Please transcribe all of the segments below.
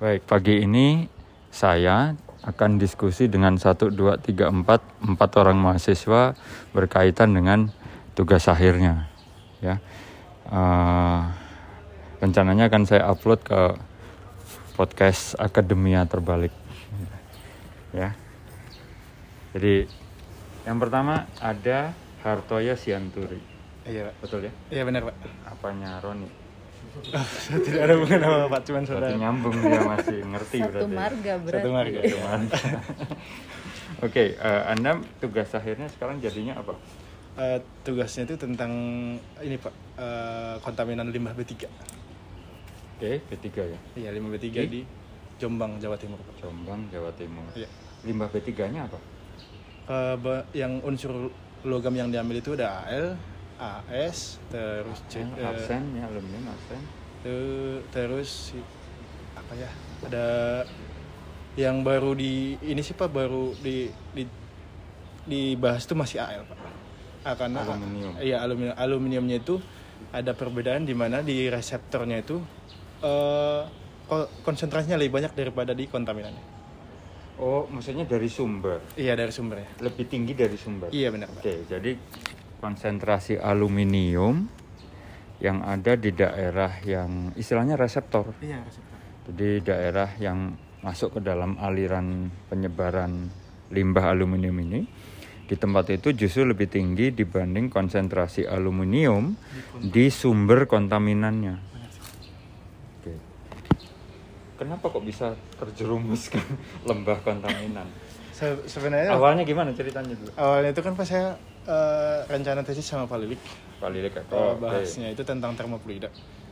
Baik, pagi ini saya akan diskusi dengan 1, 2, 3, 4, 4 orang mahasiswa berkaitan dengan tugas akhirnya. Ya, uh, rencananya akan saya upload ke podcast Akademia Terbalik. Ya, jadi yang pertama ada Hartoyo Sianturi. Iya, Pak. Betul ya? Iya benar, Pak. Apanya Roni? Tidak ada hubungan sama Pak, cuman Berarti saudara. nyambung dia masih ngerti Satu berarti. marga berarti. Satu marga. Satu marga. Oke, eh, Anda tugas akhirnya sekarang jadinya apa? Eh, tugasnya itu tentang ini, Pak. eh, kontaminan limbah B3. Oke, B3 ya. Iya, limbah B3 Di? di Jombang, Jawa Timur, Pak. Jombang, Jawa Timur. Iya. Limbah B3-nya apa? Eh, ba- yang unsur logam yang diambil itu ada Al, AS, terus C, eh, arsen ya, aluminium arsen. te- terus si- apa ya? Ada yang baru di ini sih Pak baru di di dibahas itu masih AL Pak. Ah, karena Aluminium. Iya aluminium aluminiumnya itu ada perbedaan di mana di reseptornya itu eh ko- konsentrasinya lebih banyak daripada di kontaminannya. Oh, maksudnya dari sumber. Iya dari sumbernya. Lebih tinggi dari sumber. Iya benar Pak. Oke, jadi konsentrasi aluminium yang ada di daerah yang istilahnya reseptor. Iya reseptor. Jadi daerah yang masuk ke dalam aliran penyebaran limbah aluminium ini di tempat itu justru lebih tinggi dibanding konsentrasi aluminium di sumber kontaminannya. Oke. Kenapa kok bisa terjerumus ke lembah kontaminan? Se- sebenarnya Awalnya gimana ceritanya dulu? awalnya itu kan pas saya eh, rencana tesis sama Pak Lilik Pak Lilik eh, oh, bahasnya itu tentang termofluida.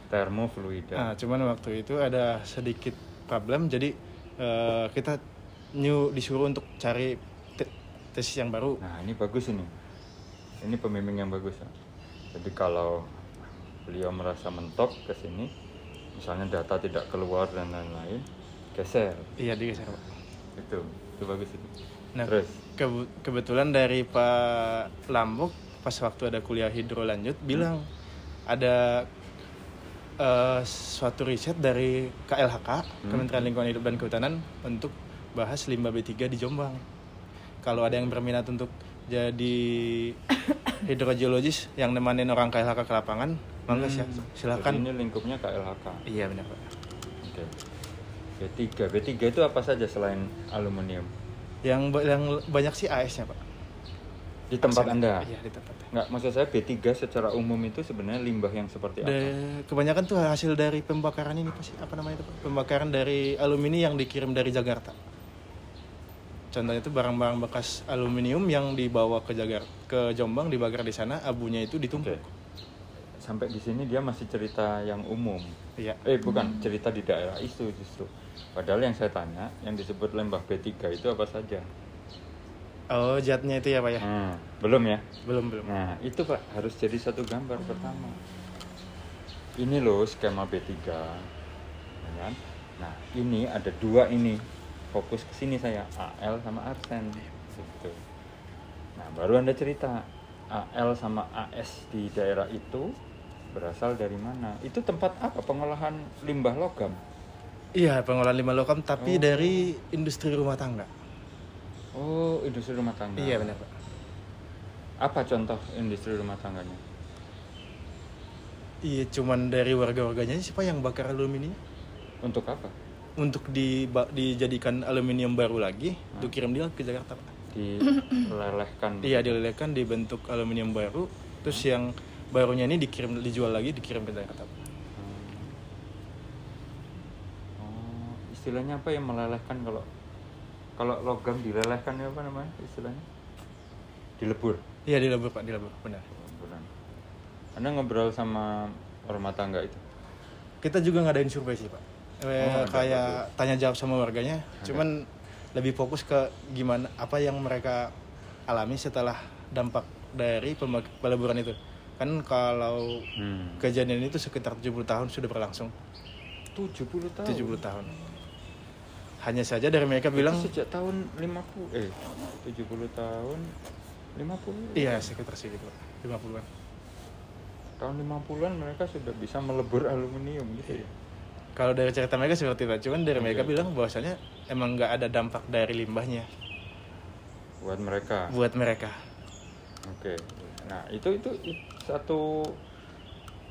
termofluida. Nah, cuman waktu itu ada sedikit problem jadi eh, kita new disuruh untuk cari te- tesis yang baru. Nah ini bagus ini, ini pembimbing yang bagus. ya. Jadi kalau beliau merasa mentok ke sini, misalnya data tidak keluar dan lain-lain, geser. Iya digeser Pak. Itu, itu bagus itu. Nah, Terus, kebe- kebetulan dari Pak Lambuk pas waktu ada kuliah hidro lanjut bilang ada eh, suatu riset dari KLHK Kementerian Lingkungan Hidup dan Kehutanan untuk bahas limbah B3 di Jombang. Kalau ada yang berminat untuk jadi hidrogeologis yang nemanin orang KLHK ke lapangan, mangga Hmm, silakan. jadi ini lingkupnya KLHK. Iya benar Pak. Oke. B3, B3 itu apa saja selain aluminium? Yang yang banyak sih AS-nya Pak. Di tempat anda? Iya di tempat. Nggak, maksud saya B3 secara umum itu sebenarnya limbah yang seperti apa? Kebanyakan tuh hasil dari pembakaran ini pasti apa namanya itu Pak? pembakaran dari alumini yang dikirim dari Jakarta contohnya itu barang-barang bekas aluminium yang dibawa ke Jakarta ke Jombang dibakar di sana abunya itu ditumpuk Oke. Sampai di sini dia masih cerita yang umum. iya Eh bukan cerita di daerah itu justru. Padahal yang saya tanya, yang disebut lembah B3 itu apa saja? oh zatnya itu ya pak ya Hmm, belum ya? belum belum Nah itu pak harus jadi satu gambar pertama. Ini loh skema B3, ya kan? Nah ini ada dua ini fokus ke sini saya AL sama arsen gitu. Nah baru anda cerita AL sama AS di daerah itu berasal dari mana? Itu tempat apa pengolahan limbah logam? Iya pengolahan limbah logam tapi Oh. dari industri rumah tangga Oh industri rumah tangga. iya benar pak Apa contoh industri rumah tangganya? iya cuman dari warga-warganya sih pak yang bakar aluminium Untuk apa? untuk diba- dijadikan aluminium baru lagi untuk kirim dia ke Jakarta pak Dilelehkan. Iya dilelehkan dibentuk aluminium baru, terus yang barunya ini dikirim dijual lagi dikirim ke Jakarta. Oh, istilahnya apa yang melelehkan kalau kalau logam dilelehkan ya apa namanya istilahnya? Dilebur. Iya dilebur pak, dilebur benar. Leburan. Anda ngobrol sama rumah tangga itu? Kita juga ngadain survei sih pak, Eh, Oh, ada, kayak bagus. tanya jawab sama warganya. Cuman lebih fokus ke gimana apa yang mereka alami setelah dampak dari peleburan itu. Kan kalau Hmm. kejadian itu sekitar 70 tahun sudah berlangsung. 70 tahun. 70 tahun. Hanya saja dari mereka Itu bilang sejak tahun 50 eh 70 tahun 50. iya sekitar segitu, Pak. 50-an. Tahun 50-an mereka sudah bisa melebur aluminium gitu ya. Kalau dari cerita mereka seperti itu, cuman dari mereka Oke. bilang bahwasanya emang nggak ada dampak dari limbahnya buat mereka buat mereka. Oke. Nah, itu itu satu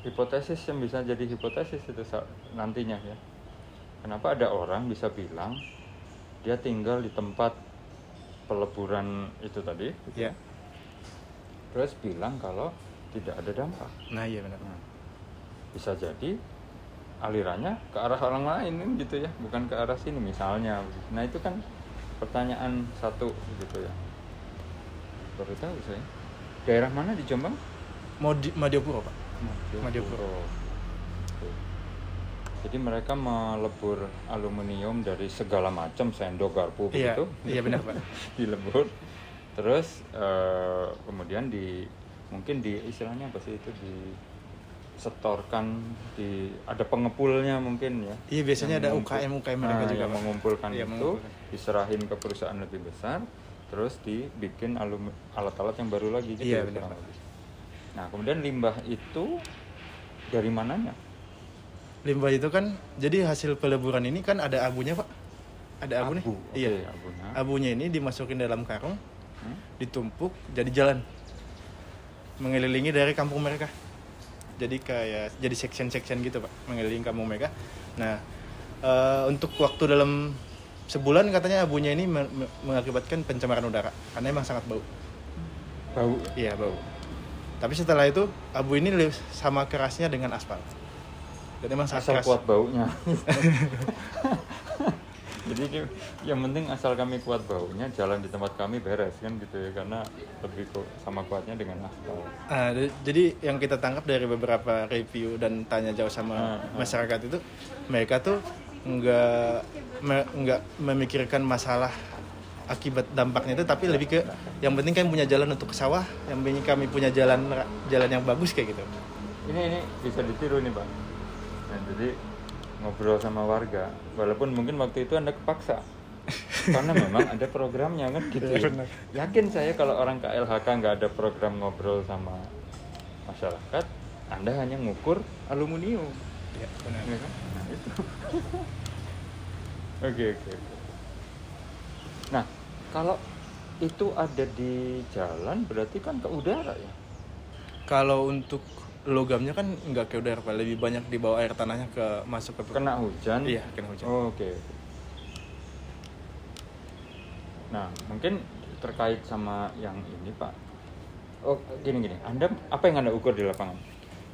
hipotesis yang bisa jadi hipotesis itu nantinya ya. Kenapa ada orang bisa bilang dia tinggal di tempat peleburan itu tadi, Ya. terus bilang kalau tidak ada dampak. Nah iya benar. Nah, bisa jadi alirannya ke arah orang lain gitu ya, bukan ke arah sini misalnya. Nah, itu kan pertanyaan satu gitu ya. Baru tahu saya. Daerah mana di Jombang? Mau di Madiopuro pak? Madiopuro. Oke. Jadi mereka melebur aluminium dari segala macam sendok garpu Iya, begitu. iya benar, Pak. Dilebur. Terus eh, kemudian di mungkin di istilahnya apa sih itu di setorkan di ada pengepulnya mungkin ya. Iya, biasanya ada UKM UKM mereka Nah, juga, yang mengumpulkan Iya, itu mengumpulkan. diserahin ke perusahaan lebih besar terus dibikin alum alat-alat yang baru lagi gitu Iya, ya, benar. Nah, kemudian limbah itu dari mananya? Limbah itu kan jadi hasil peleburan ini kan ada abunya pak? Ada abu, nih? Abu, oke, Iya. abunya. Abunya ini dimasukin dalam karung, Hmm? ditumpuk jadi jalan mengelilingi dari kampung mereka. Jadi kayak jadi section-section gitu pak, mengelilingi kampung mereka. Nah eh, untuk waktu dalam sebulan katanya abunya ini me- me- mengakibatkan pencemaran udara karena emang sangat bau. Bau. Iya bau. Tapi setelah itu abu ini sama kerasnya dengan aspal. Dan emang Asal keras. kuat baunya. Jadi yang penting asal kami kuat baunya, jalan di tempat kami beres kan gitu ya, karena lebih ku- sama kuatnya dengan aspal. Ah, d- jadi yang kita tangkap dari beberapa review dan tanya jauh sama Ah, ah. masyarakat itu, mereka tuh nggak me- nggak memikirkan masalah akibat dampaknya itu, tapi lebih ke yang penting kami punya jalan untuk ke sawah, yang penting kami punya jalan jalan yang bagus kayak gitu. Ini ini bisa ditiru nih pak. Jadi ngobrol sama warga, walaupun mungkin waktu itu anda kepaksa, karena memang ada programnya kan gitu. Iya, ya. benar. Yakin saya kalau orang KLHK nggak ada program ngobrol sama masyarakat, anda hanya ngukur aluminium. Ya, benar. Ya kan? Nah, itu. Oke, oke, oke. Nah, kalau itu ada di jalan berarti kan ke udara ya? Kalau untuk logamnya kan nggak ke udara, Pak. lebih banyak di bawah air tanahnya ke masuk ke Kena hujan? Iya, kena hujan. Oh, oke. oke. Nah, mungkin terkait sama yang ini, Pak. Oh, gini gini. Anda apa yang Anda ukur di lapangan?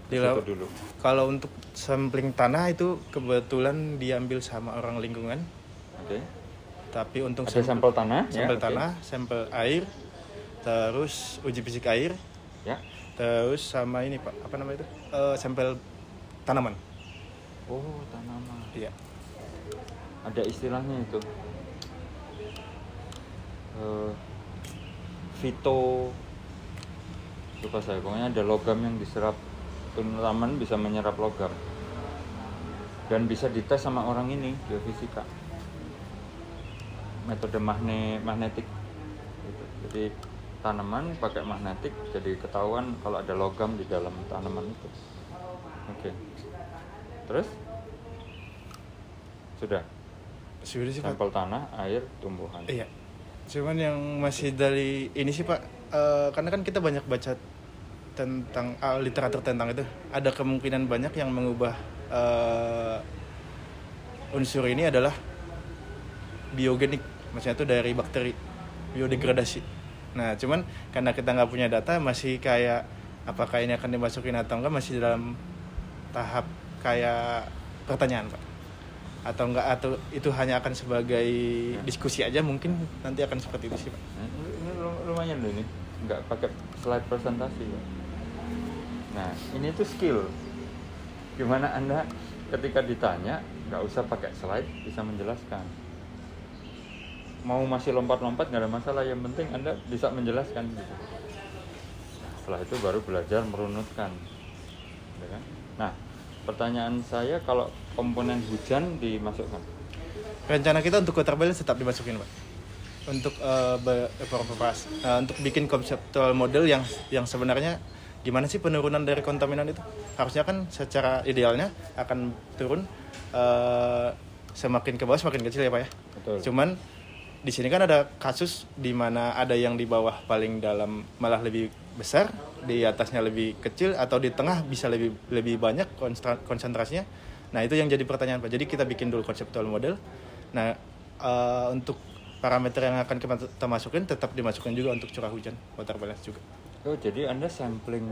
Di lap- dulu. Kalau untuk sampling tanah itu kebetulan diambil sama orang lingkungan, Oke. tapi untuk Ada sampel tanah, ya, sampel oke. tanah, sampel air, terus uji fisik air, Ya. Terus sama ini pak, apa namanya itu? Eh, sampel tanaman. Oh, tanaman. Iya. Ada istilahnya itu. Eh, fito lupa saya pokoknya ada logam yang diserap tanaman bisa menyerap logam dan bisa dites sama orang ini geofisika metode magne magnetik gitu. jadi tanaman pakai magnetik jadi ketahuan kalau ada logam di dalam tanaman itu. Oke. Terus? Sudah. Sudah sih pak. sampel tanah air tumbuhan. Iya. Cuman yang masih dari ini sih pak, eh, karena kan kita banyak baca tentang ah, literatur tentang itu, ada kemungkinan banyak yang mengubah eh, unsur ini adalah biogenik, maksudnya itu dari bakteri biodegradasi. Nah, cuman karena kita nggak punya data, masih kayak apakah ini akan dimasukin atau enggak masih dalam tahap kayak pertanyaan pak. Atau enggak atau itu hanya akan sebagai diskusi aja mungkin nanti akan seperti itu sih pak. Ini, ini lu- lumayan loh ini. Nggak pakai slide presentasi ya. nah ini tuh skill. Gimana anda ketika ditanya nggak usah pakai slide bisa menjelaskan mau masih lompat-lompat nggak ada masalah. Yang penting anda bisa menjelaskan gitu. Setelah itu baru belajar merunutkan Ya kan? nah pertanyaan saya kalau komponen hujan dimasukkan? Rencana kita untuk water balance tetap dimasukin pak. Untuk evaporasi eh, untuk bikin konseptual model yang yang sebenarnya gimana sih penurunan dari kontaminan itu? Harusnya kan secara idealnya akan turun eh, semakin ke bawah semakin kecil ya pak ya. Betul. cuman di sini kan ada kasus di mana ada yang di bawah paling dalam malah lebih besar di atasnya lebih kecil atau di tengah bisa lebih lebih banyak konsentrasinya nah itu yang jadi pertanyaan pak jadi kita bikin dulu konseptual model nah eh, untuk parameter yang akan kita masukin tetap dimasukkan juga untuk curah hujan water balance juga Oh, jadi Anda sampling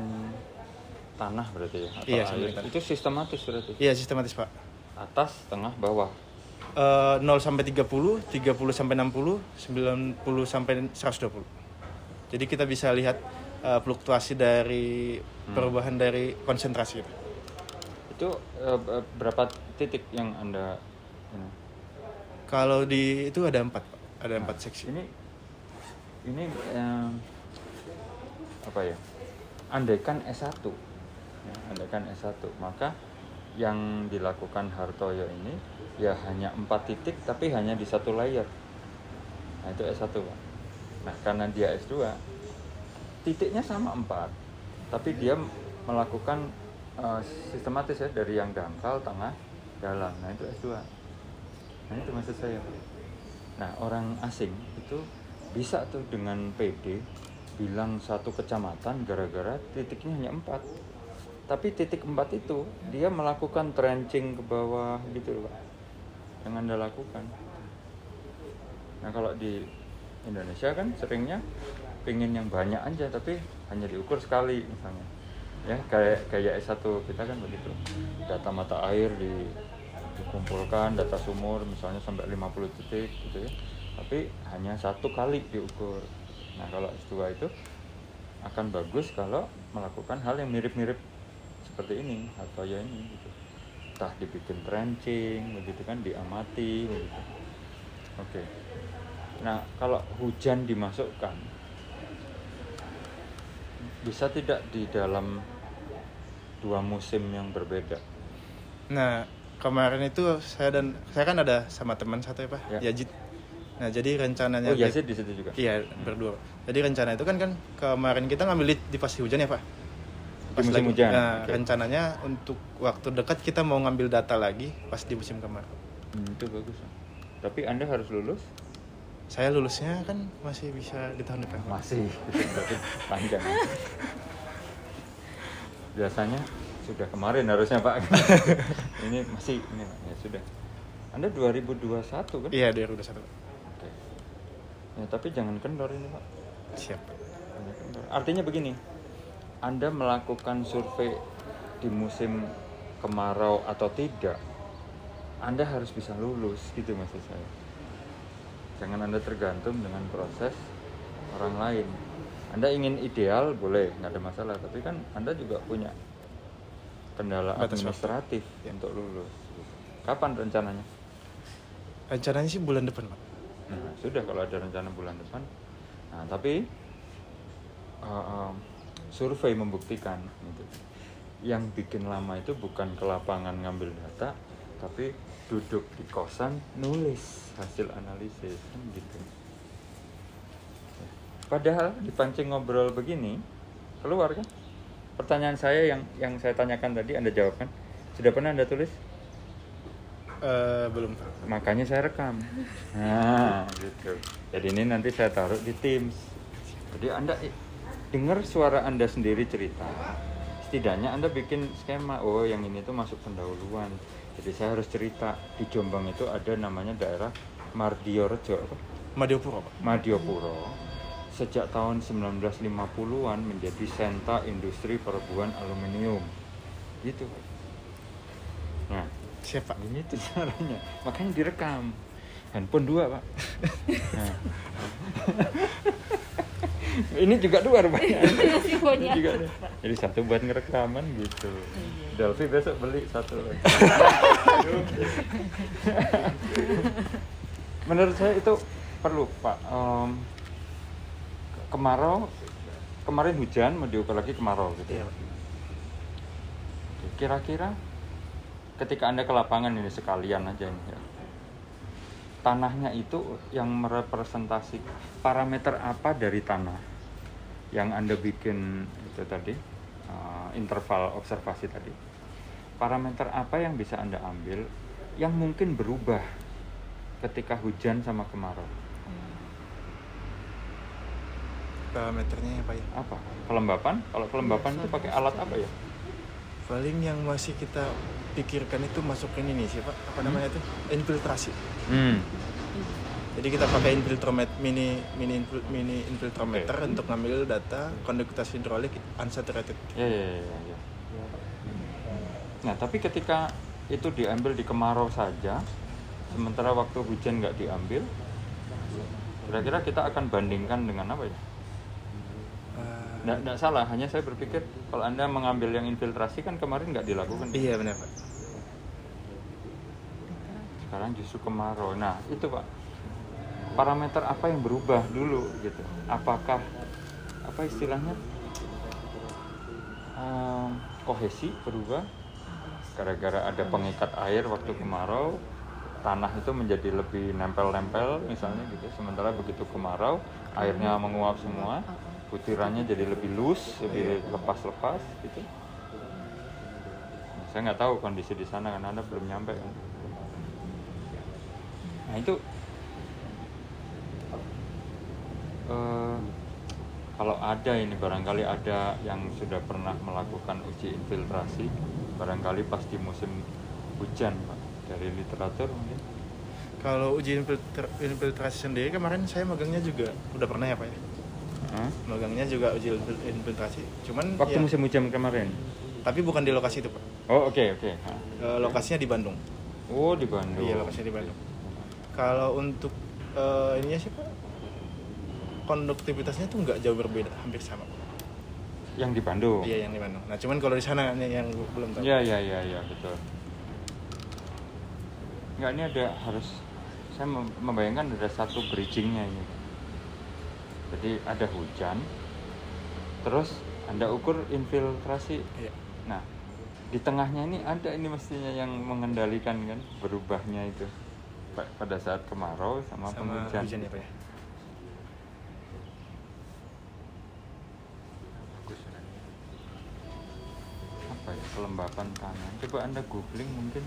tanah berarti ya? Atau Iya, sampling tanah. Itu sistematis berarti? iya sistematis pak Atas, tengah, bawah? Eh, 0 sampai 30, 30 sampai 60, 90 sampai 120. Jadi kita bisa lihat eh, fluktuasi dari perubahan dari konsentrasi itu. Itu eh, b- berapa titik yang Anda ini? Kalau di itu ada empat, ada empat seksi. Ini ini eh, apa ya? Andaikan S1. Ya, andaikan S1, maka yang dilakukan Hartoyo ini ya hanya empat titik tapi hanya di satu layer. Nah, itu S1, Pak. Nah, karena dia S2, titiknya sama empat, tapi dia melakukan eh, sistematis ya dari yang dangkal, tengah, dalam. Nah, itu S2. Nah, itu maksud saya. Nah, orang asing itu bisa tuh dengan PD bilang satu kecamatan gara-gara titiknya hanya empat. Tapi titik empat itu dia melakukan trenching ke bawah gitu loh, Pak. Yang Anda lakukan. Nah, kalau di Indonesia kan seringnya pengen yang banyak aja tapi hanya diukur sekali misalnya. Ya, kayak kayak S1 kita kan begitu. Data mata air di dikumpulkan data sumur misalnya sampai 50 titik gitu ya tapi hanya satu kali diukur nah kalau S2 itu akan bagus kalau melakukan hal yang mirip-mirip seperti ini atau ya ini gitu entah dibikin trenching begitu kan diamati begitu oke nah kalau hujan dimasukkan bisa tidak di dalam dua musim yang berbeda Nah, kemarin itu saya dan saya kan ada sama teman satu ya, Pak, Ya. Yajid. Nah, jadi rencananya oh Yazid di situ juga Iya, berdua. Jadi rencana itu kan kan kemarin kita ngambil di, di pasti hujan ya, Pak. Di musim hujan, Nah, oke. rencananya untuk waktu dekat kita mau ngambil data lagi pas di musim kemarau. Hmm, itu bagus tapi anda harus lulus Saya lulusnya kan masih bisa di tahun depan. Masih panjang biasanya sudah kemarin harusnya pak ini masih ini Pak. ya sudah anda 2021 kan Iya, dari udah satu. Oke. ya tapi jangan kendor ini pak Siap. Artinya begini anda melakukan survei di musim kemarau atau tidak anda harus bisa lulus gitu maksud saya jangan anda tergantung dengan proses orang lain anda ingin ideal boleh nggak ada masalah tapi kan anda juga punya kendala Batas administratif Ya. untuk lulus kapan rencananya Rencananya sih bulan depan, Pak. Nah, sudah kalau ada rencana bulan depan. Nah, tapi uh, um, survei membuktikan gitu. Yang bikin lama itu bukan ke lapangan ngambil data, tapi duduk di kosan nulis hasil analisis kan gitu. Padahal dipancing ngobrol begini keluar kan? Pertanyaan saya yang yang saya tanyakan tadi Anda jawab kan? Sudah pernah Anda tulis? Eh, belum, makanya saya rekam nah gitu jadi ini nanti saya taruh di Teams jadi anda dengar suara anda sendiri cerita setidaknya anda bikin skema oh yang ini tuh masuk pendahuluan jadi saya harus cerita di Jombang itu ada namanya daerah Mardiorejo apa? Madiopuro, Pak. Madiopuro sejak tahun 1950-an menjadi senta industri perbuan aluminium gitu nah Siap, Pak. ini tuh caranya makanya direkam handphone dua pak. Nah. ini juga dua rupanya. Ini juga jadi satu buat ngerekaman gitu. Delvi besok beli satu lagi. Menurut saya itu perlu pak. Em, kemarau kemarin hujan mau diukur lagi kemarau gitu. Iya. Oke, Kira-kira ketika Anda ke lapangan ini sekalian aja ini ya. Tanahnya itu yang merepresentasi parameter apa dari tanah yang Anda bikin itu tadi eh, interval observasi tadi, parameter apa yang bisa anda ambil yang mungkin berubah ketika hujan sama kemarau? parameternya apa ya Apa? Kelembapan? Kalau kelembapan itu pakai alat apa ya? paling yang masih kita pikirkan itu masukin ini siapa apa Hmm? namanya itu infiltrasi Hmm. jadi kita pakai infiltrometer mini mini infil- mini infiltrometer untuk ngambil data konduktivitas hidrolik unsaturated ya, ya, ya, ya. Nah, tapi ketika itu diambil di kemarau saja, sementara waktu hujan nggak diambil, kira-kira kita akan bandingkan dengan apa ya? Nggak, nggak salah, hanya saya berpikir kalau anda mengambil yang infiltrasi kan kemarin nggak dilakukan. iya benar pak Sekarang justru kemarau. Nah, itu pak, parameter apa yang berubah dulu gitu? Apakah apa istilahnya Ehm, kohesi berubah gara-gara ada pengikat air waktu kemarau tanah itu menjadi lebih nempel-nempel misalnya gitu sementara begitu kemarau airnya menguap semua butirannya jadi lebih loose lebih lepas-lepas gitu. Saya nggak tahu kondisi di sana karena anda belum nyampe kan. Nah itu eh, kalau ada ini barangkali ada yang sudah pernah melakukan uji infiltrasi barangkali pas di musim hujan pak dari literatur mungkin. Kalau uji infiltra- infiltrasi sendiri kemarin saya magangnya juga udah pernah ya pak ya Hah? magangnya juga uji infiltrasi. Cuman waktu ya, musim hujan kemarin? Tapi bukan di lokasi itu pak. Oh oke oke. Hah. Eh, lokasinya di Bandung. Oh di Bandung. Iya lokasinya di Bandung. Kalau untuk eh, ininya sih pak konduktivitasnya tuh nggak jauh berbeda hampir sama yang di Bandung? Iya yang di Bandung. Nah cuman kalau di sana yang belum tahu. Ya ya ya ya betul. Nggak ini ada harus saya mem- membayangkan ada satu bridgingnya ini jadi ada hujan terus anda ukur infiltrasi. Iya. nah di tengahnya ini ada ini mestinya yang mengendalikan kan berubahnya itu. Pa- pada saat kemarau sama, sama penghujan. hujan ya pak ya? Apa ya kelembapan tanah. Coba anda googling mungkin.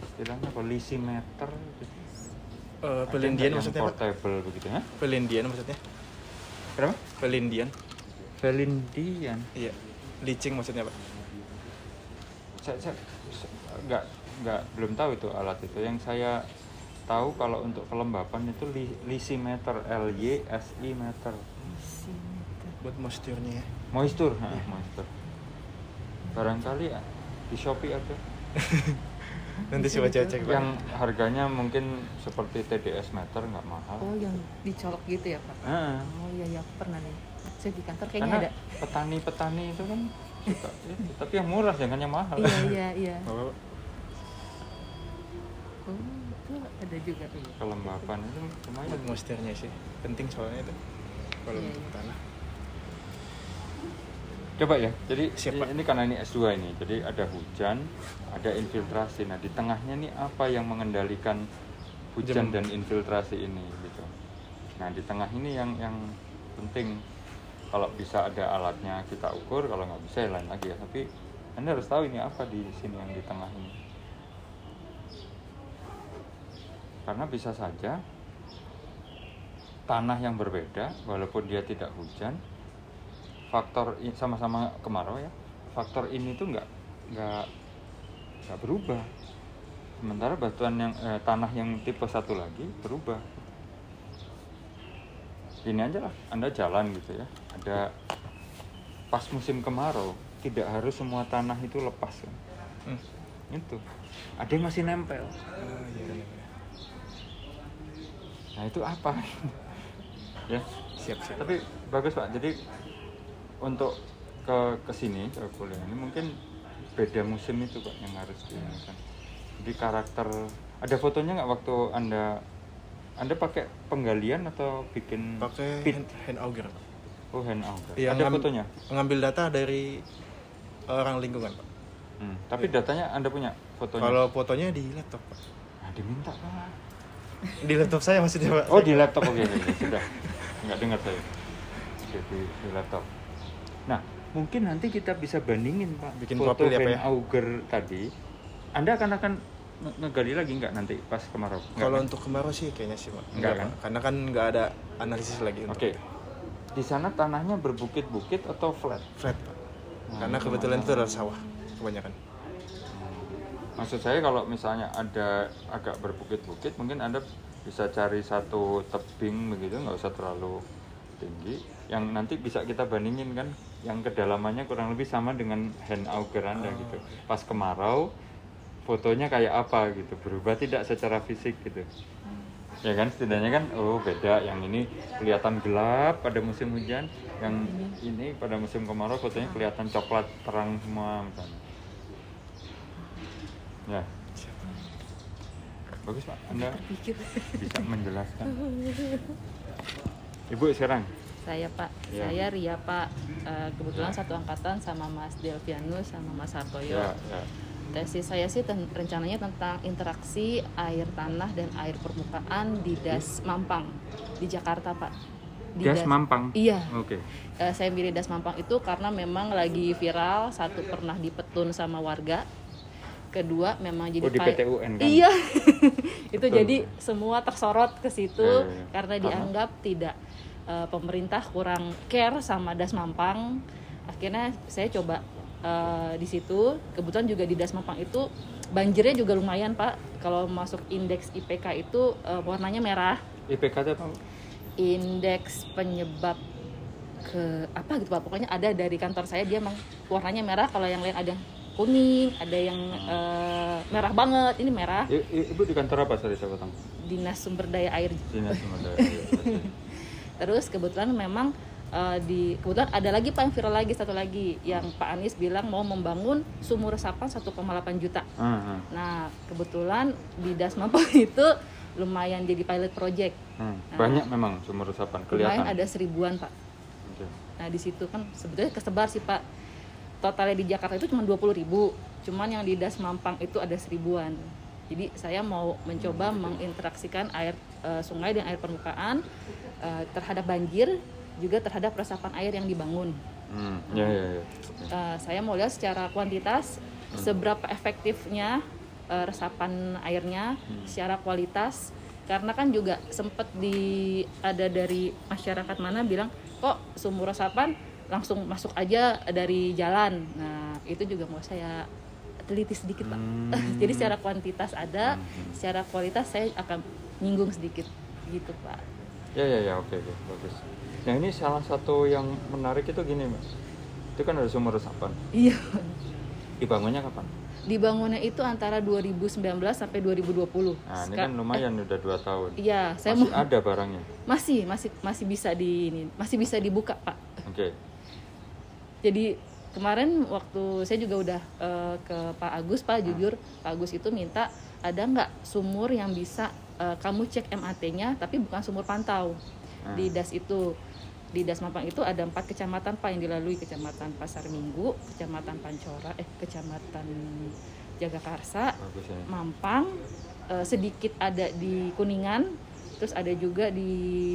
Istilahnya apa lisimeter gitu. Ada pelindian maksudnya portable begitu ya pelindian maksudnya kenapa? Pelindian Velindian iya. Licing maksudnya pak? Saya, saya, saya nggak nggak belum tahu itu alat itu. Yang saya tahu kalau untuk kelembapan itu li, lisimeter L Y S I meter. Buat moisturnya ya? Moisture ha, Iya. moisture. Barangkali ya, di Shopee ada nanti coba cek pak yang harganya mungkin seperti TDS meter nggak mahal Oh, yang dicolok gitu ya, Pak? Ah, Oh iya, iya, aku pernah nih. Saya di kantor kayaknya karena ada. petani-petani itu kan suka itu. tapi yang murah jangan yang mahal Iya, iya, iya. Oh, Oh, itu ada juga. kelembapan itu lumayan buat moisturnya sih penting soalnya itu kalau Iya, untuk iya. tanah Coba ya, jadi Siap, ini- ini karena ini S2 ini, jadi ada hujan, ada infiltrasi. Nah di tengahnya nih apa yang mengendalikan hujan Jem. dan infiltrasi ini gitu. Nah di tengah ini yang yang penting kalau bisa ada alatnya kita ukur, kalau nggak bisa ya lain lagi ya. Tapi anda harus tahu ini apa di sini yang di tengah ini. Karena bisa saja tanah yang berbeda, walaupun dia tidak hujan, faktor sama-sama kemarau ya. Faktor ini tuh nggak nggak nggak berubah. Sementara batuan yang eh, tanah yang tipe satu lagi berubah. Ini aja lah anda jalan gitu ya. Ada pas musim kemarau tidak harus semua tanah itu lepas kan Hmm. itu. Ada yang masih nempel. Oh, iya, iya, iya. nah itu apa? Ya siap siap. Tapi bagus pak. Jadi untuk ke ke sini ke kuliah ini mungkin beda musim itu pak yang harus diingatkan. Jadi karakter ada fotonya nggak waktu anda anda pakai penggalian atau bikin pakai hand, hand auger oh hand auger. Iya, ada ngam- fotonya? mengambil data dari orang lingkungan pak. Hmm, tapi datanya anda punya fotonya? Kalau fotonya di laptop pak. Nah, diminta pak. Di laptop saya maksudnya pak. Oh di laptop. Oke oke, oke. sudah. Nggak dengar saya. Oke di, di laptop nah mungkin nanti kita bisa bandingin pak Bikin foto ya, Pak, Van ya? Auger tadi anda akan akan nge- ngegali lagi nggak nanti pas kemarau Kalau kan? untuk kemarau sih kayaknya sih, Pak. Enggak kan? Karena kan nggak ada analisis lagi oke di sana tanahnya berbukit-bukit atau flat flat, Pak. Hmm. Karena kebetulan itu adalah sawah kebanyakan. maksud saya kalau misalnya ada agak berbukit-bukit mungkin anda bisa cari satu tebing begitu nggak usah terlalu tinggi yang nanti bisa kita bandingin kan yang kedalamannya kurang lebih sama dengan hand auger anda gitu. Pas kemarau fotonya kayak apa gitu. Berubah tidak secara fisik gitu. Ya kan? Setidaknya kan oh beda. Yang ini kelihatan gelap pada musim hujan. Yang ini pada musim kemarau fotonya kelihatan coklat terang semua misalnya. Ya. Bagus pak. Anda bisa menjelaskan. Ibu sekarang Saya Pak, Ya. saya Ria Pak. Eh, kebetulan satu angkatan sama Mas Delvianus sama Mas Hartoyo. ya ya Tesis saya sih ten- rencananya tentang interaksi air tanah dan air permukaan di Das Mampang di Jakarta Pak. Di gas mampang Iya. oke Eh, saya milih Das Mampang itu karena memang lagi viral. Satu pernah dipetun sama warga. Kedua memang jadi oh di pai- PT UN kan Iya. itu Betul. jadi semua tersorot ke situ Ya, ya, ya. karena Karena? dianggap tidak eh, pemerintah kurang care sama Das Mampang. Akhirnya saya coba eh, di situ. Kebetulan juga di Das Mampang itu banjirnya juga lumayan Pak. Kalau masuk indeks IPK itu eh, warnanya merah. IPK itu apa Indeks penyebab ke apa gitu Pak. Pokoknya ada dari kantor saya dia emang warnanya merah. Kalau yang lain ada yang kuning, ada yang eh, merah banget. Ini merah. I- i- ibu di kantor apa sorry saya potong Dinas Sumber Daya Air dinas sumber daya air. Terus kebetulan memang eh, di kebetulan ada lagi Pak yang viral lagi satu lagi yang Pak Anies bilang mau membangun sumur resapan 1,8 juta. Ah, ah, Nah kebetulan di Das Mampang itu lumayan jadi pilot project. ah. banyak memang sumur resapan kelihatan Lumayan ada seribuan Pak. Oke. Nah di situ kan sebetulnya kesebar sih Pak. Totalnya di Jakarta itu cuma 20 ribu. Cuman yang di Das Mampang itu ada seribuan. Jadi saya mau mencoba menginteraksikan air eh, sungai dan air permukaan eh, terhadap banjir juga terhadap resapan air yang dibangun. Hmm, ya ya ya Eh, saya mau lihat secara kuantitas seberapa efektifnya eh, resapan airnya, secara kualitas. Karena kan juga sempat di ada dari masyarakat mana bilang kok sumur resapan langsung masuk aja dari jalan. Nah itu juga mau saya teliti sedikit pak. Hmm. Jadi secara kuantitas ada, secara kualitas saya akan nyinggung sedikit gitu pak. Ya ya ya oke oke bagus. Nah ini salah satu yang menarik itu gini mas. Itu kan ada sumur resapan. Iya. dibangunnya kapan? Dibangunnya itu antara 2019 sampai 2020. nah ini kan lumayan udah dua tahun. Iya, saya masih mau ada barangnya? Masih masih masih bisa di ini masih bisa dibuka pak. Oke. Jadi kemarin waktu saya juga udah eh, ke Pak Agus pak jujur Pak Agus itu minta ada nggak sumur yang bisa eh, kamu cek MAT-nya tapi bukan sumur pantau Hmm. di das itu di das Mampang itu ada empat kecamatan pak yang dilalui kecamatan Pasar Minggu kecamatan Pancora eh kecamatan Jagakarsa ya Mampang, eh, sedikit ada di Kuningan, terus ada juga di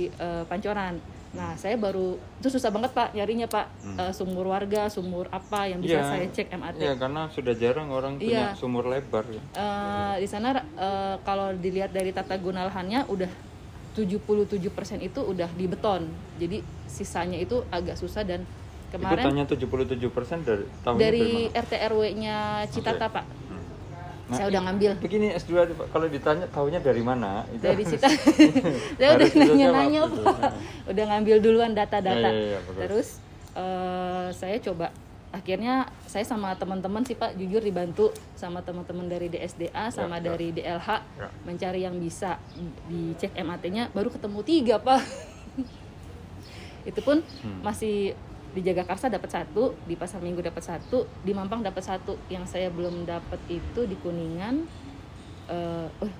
eh, Pancoran. Nah, saya baru itu susah banget pak nyarinya pak Hmm. Eh, sumur warga, sumur apa yang bisa Iya. saya cek MAT. Iya karena sudah jarang orang punya Iya. sumur lebar ya. Eh, di sana eh, kalau dilihat dari tata guna lahannya udah 77% itu udah di beton. Jadi sisanya itu agak susah dan Itu kemarin tanya 77% dari tahunnya dari mana? RT RW-nya Citata Oke. pak. Hmm. saya udah ngambil Begini S2 tuh, Pak, kalau ditanya tahunya dari mana? Itu dari Cita. saya udah nanya-nanya pak. gitu. udah ngambil duluan data-data. Ya, ya, ya, bagus. Terus eh, saya coba akhirnya saya sama teman-teman sih Pak jujur dibantu sama teman-teman dari DSDA sama ya. dari DLH Ya. mencari yang bisa dicek MAT-nya baru ketemu tiga Pak. Itu pun Hmm. masih di Jagakarsa dapat satu, di Pasar Minggu dapat satu, di Mampang dapat satu. Yang saya belum dapat itu di Kuningan. eh oh,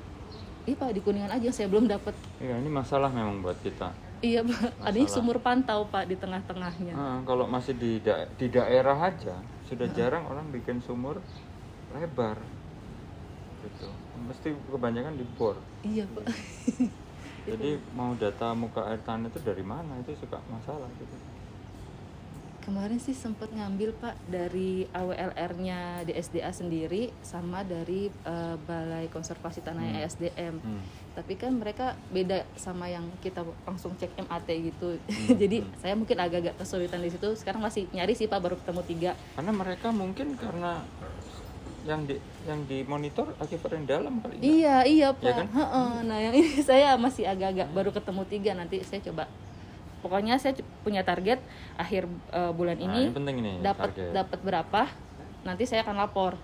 iya Pak di Kuningan aja saya belum dapat. Iya, ini masalah memang buat kita. Iya Pak, adanya sumur pantau Pak di tengah-tengahnya. Ah, kalau masih di da- di daerah aja sudah jarang orang bikin sumur lebar. Gitu. Mesti kebanyakan di bor. Iya Pak. Jadi mau data muka air tanah itu dari mana itu suka masalah gitu. Kemarin sih sempat ngambil Pak dari AWLR-nya DSDA sendiri sama dari eh, Balai Konservasi Tanah Hmm. ESDM. Hmm. Tapi kan mereka beda sama yang kita langsung cek MAT gitu. Hmm, Jadi hmm. saya mungkin agak-agak kesulitan di situ. Sekarang masih nyari sih Pak baru ketemu tiga. Karena mereka mungkin karena yang di yang dimonitor aquifer yang dalam kali ya. Iya iya Pak. Iya kan? Nah yang ini saya masih agak-agak baru ketemu tiga. Nanti saya coba. Pokoknya saya punya target akhir eh, bulan Nah, ini ini penting nih dapat dapat berapa nanti saya akan lapor.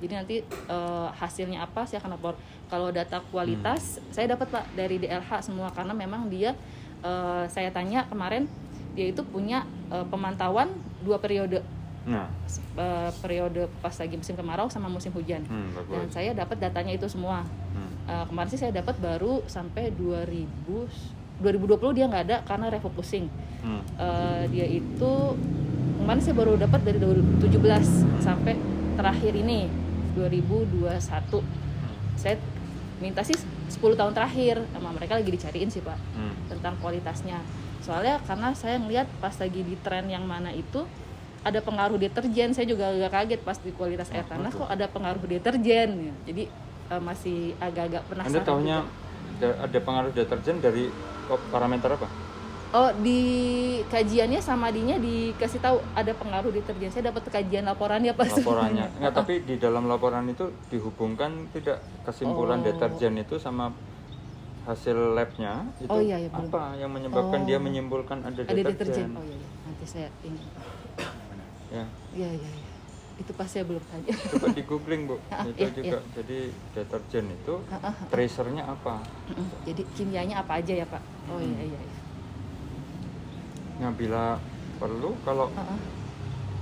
Jadi nanti eh, hasilnya apa saya akan lapor. Kalau data kualitas Hmm. saya dapat pak dari DLH semua karena memang dia eh, saya tanya kemarin dia itu punya eh, pemantauan dua periode. Nah, eh, periode pas lagi musim kemarau sama musim hujan. Hmm, dan saya dapat datanya itu semua. Hmm. Eh, kemarin sih saya dapat baru sampai 2000 2020 dia nggak ada karena refocusing Hmm. Eh, dia itu kemarin saya baru dapat dari 2017 sampai terakhir ini 2021 saya minta sih 10 tahun terakhir sama mereka lagi dicariin sih pak Hmm. tentang kualitasnya soalnya karena saya ngeliat pas lagi di tren yang mana itu ada pengaruh deterjen saya juga agak kaget pas di kualitas air Oh, tanah kok ada pengaruh deterjen ya. jadi eh, masih agak-agak penasaran Anda tahunya. Da- ada pengaruh deterjen dari parameter apa? Oh di kajiannya sama dinya dikasih tahu ada pengaruh deterjen. Saya dapat kajian laporannya pas Laporannya. Enggak, tapi di dalam laporan itu dihubungkan tidak kesimpulan Oh. deterjen itu sama hasil labnya itu Oh, iya, iya, belum. apa yang menyebabkan Oh. dia menyimpulkan ada ada deterjen? deterjen. Oh iya, iya. nanti saya ini. Ya, Iya iya iya. Itu pas saya belum tanya. coba di googling bu. Ah, itu iya, juga. Jadi deterjen itu Ah, ah, tracernya apa? Jadi kimianya apa aja ya pak? Oh Hmm. iya iya. iya. Nah bila perlu kalau Ah, ah.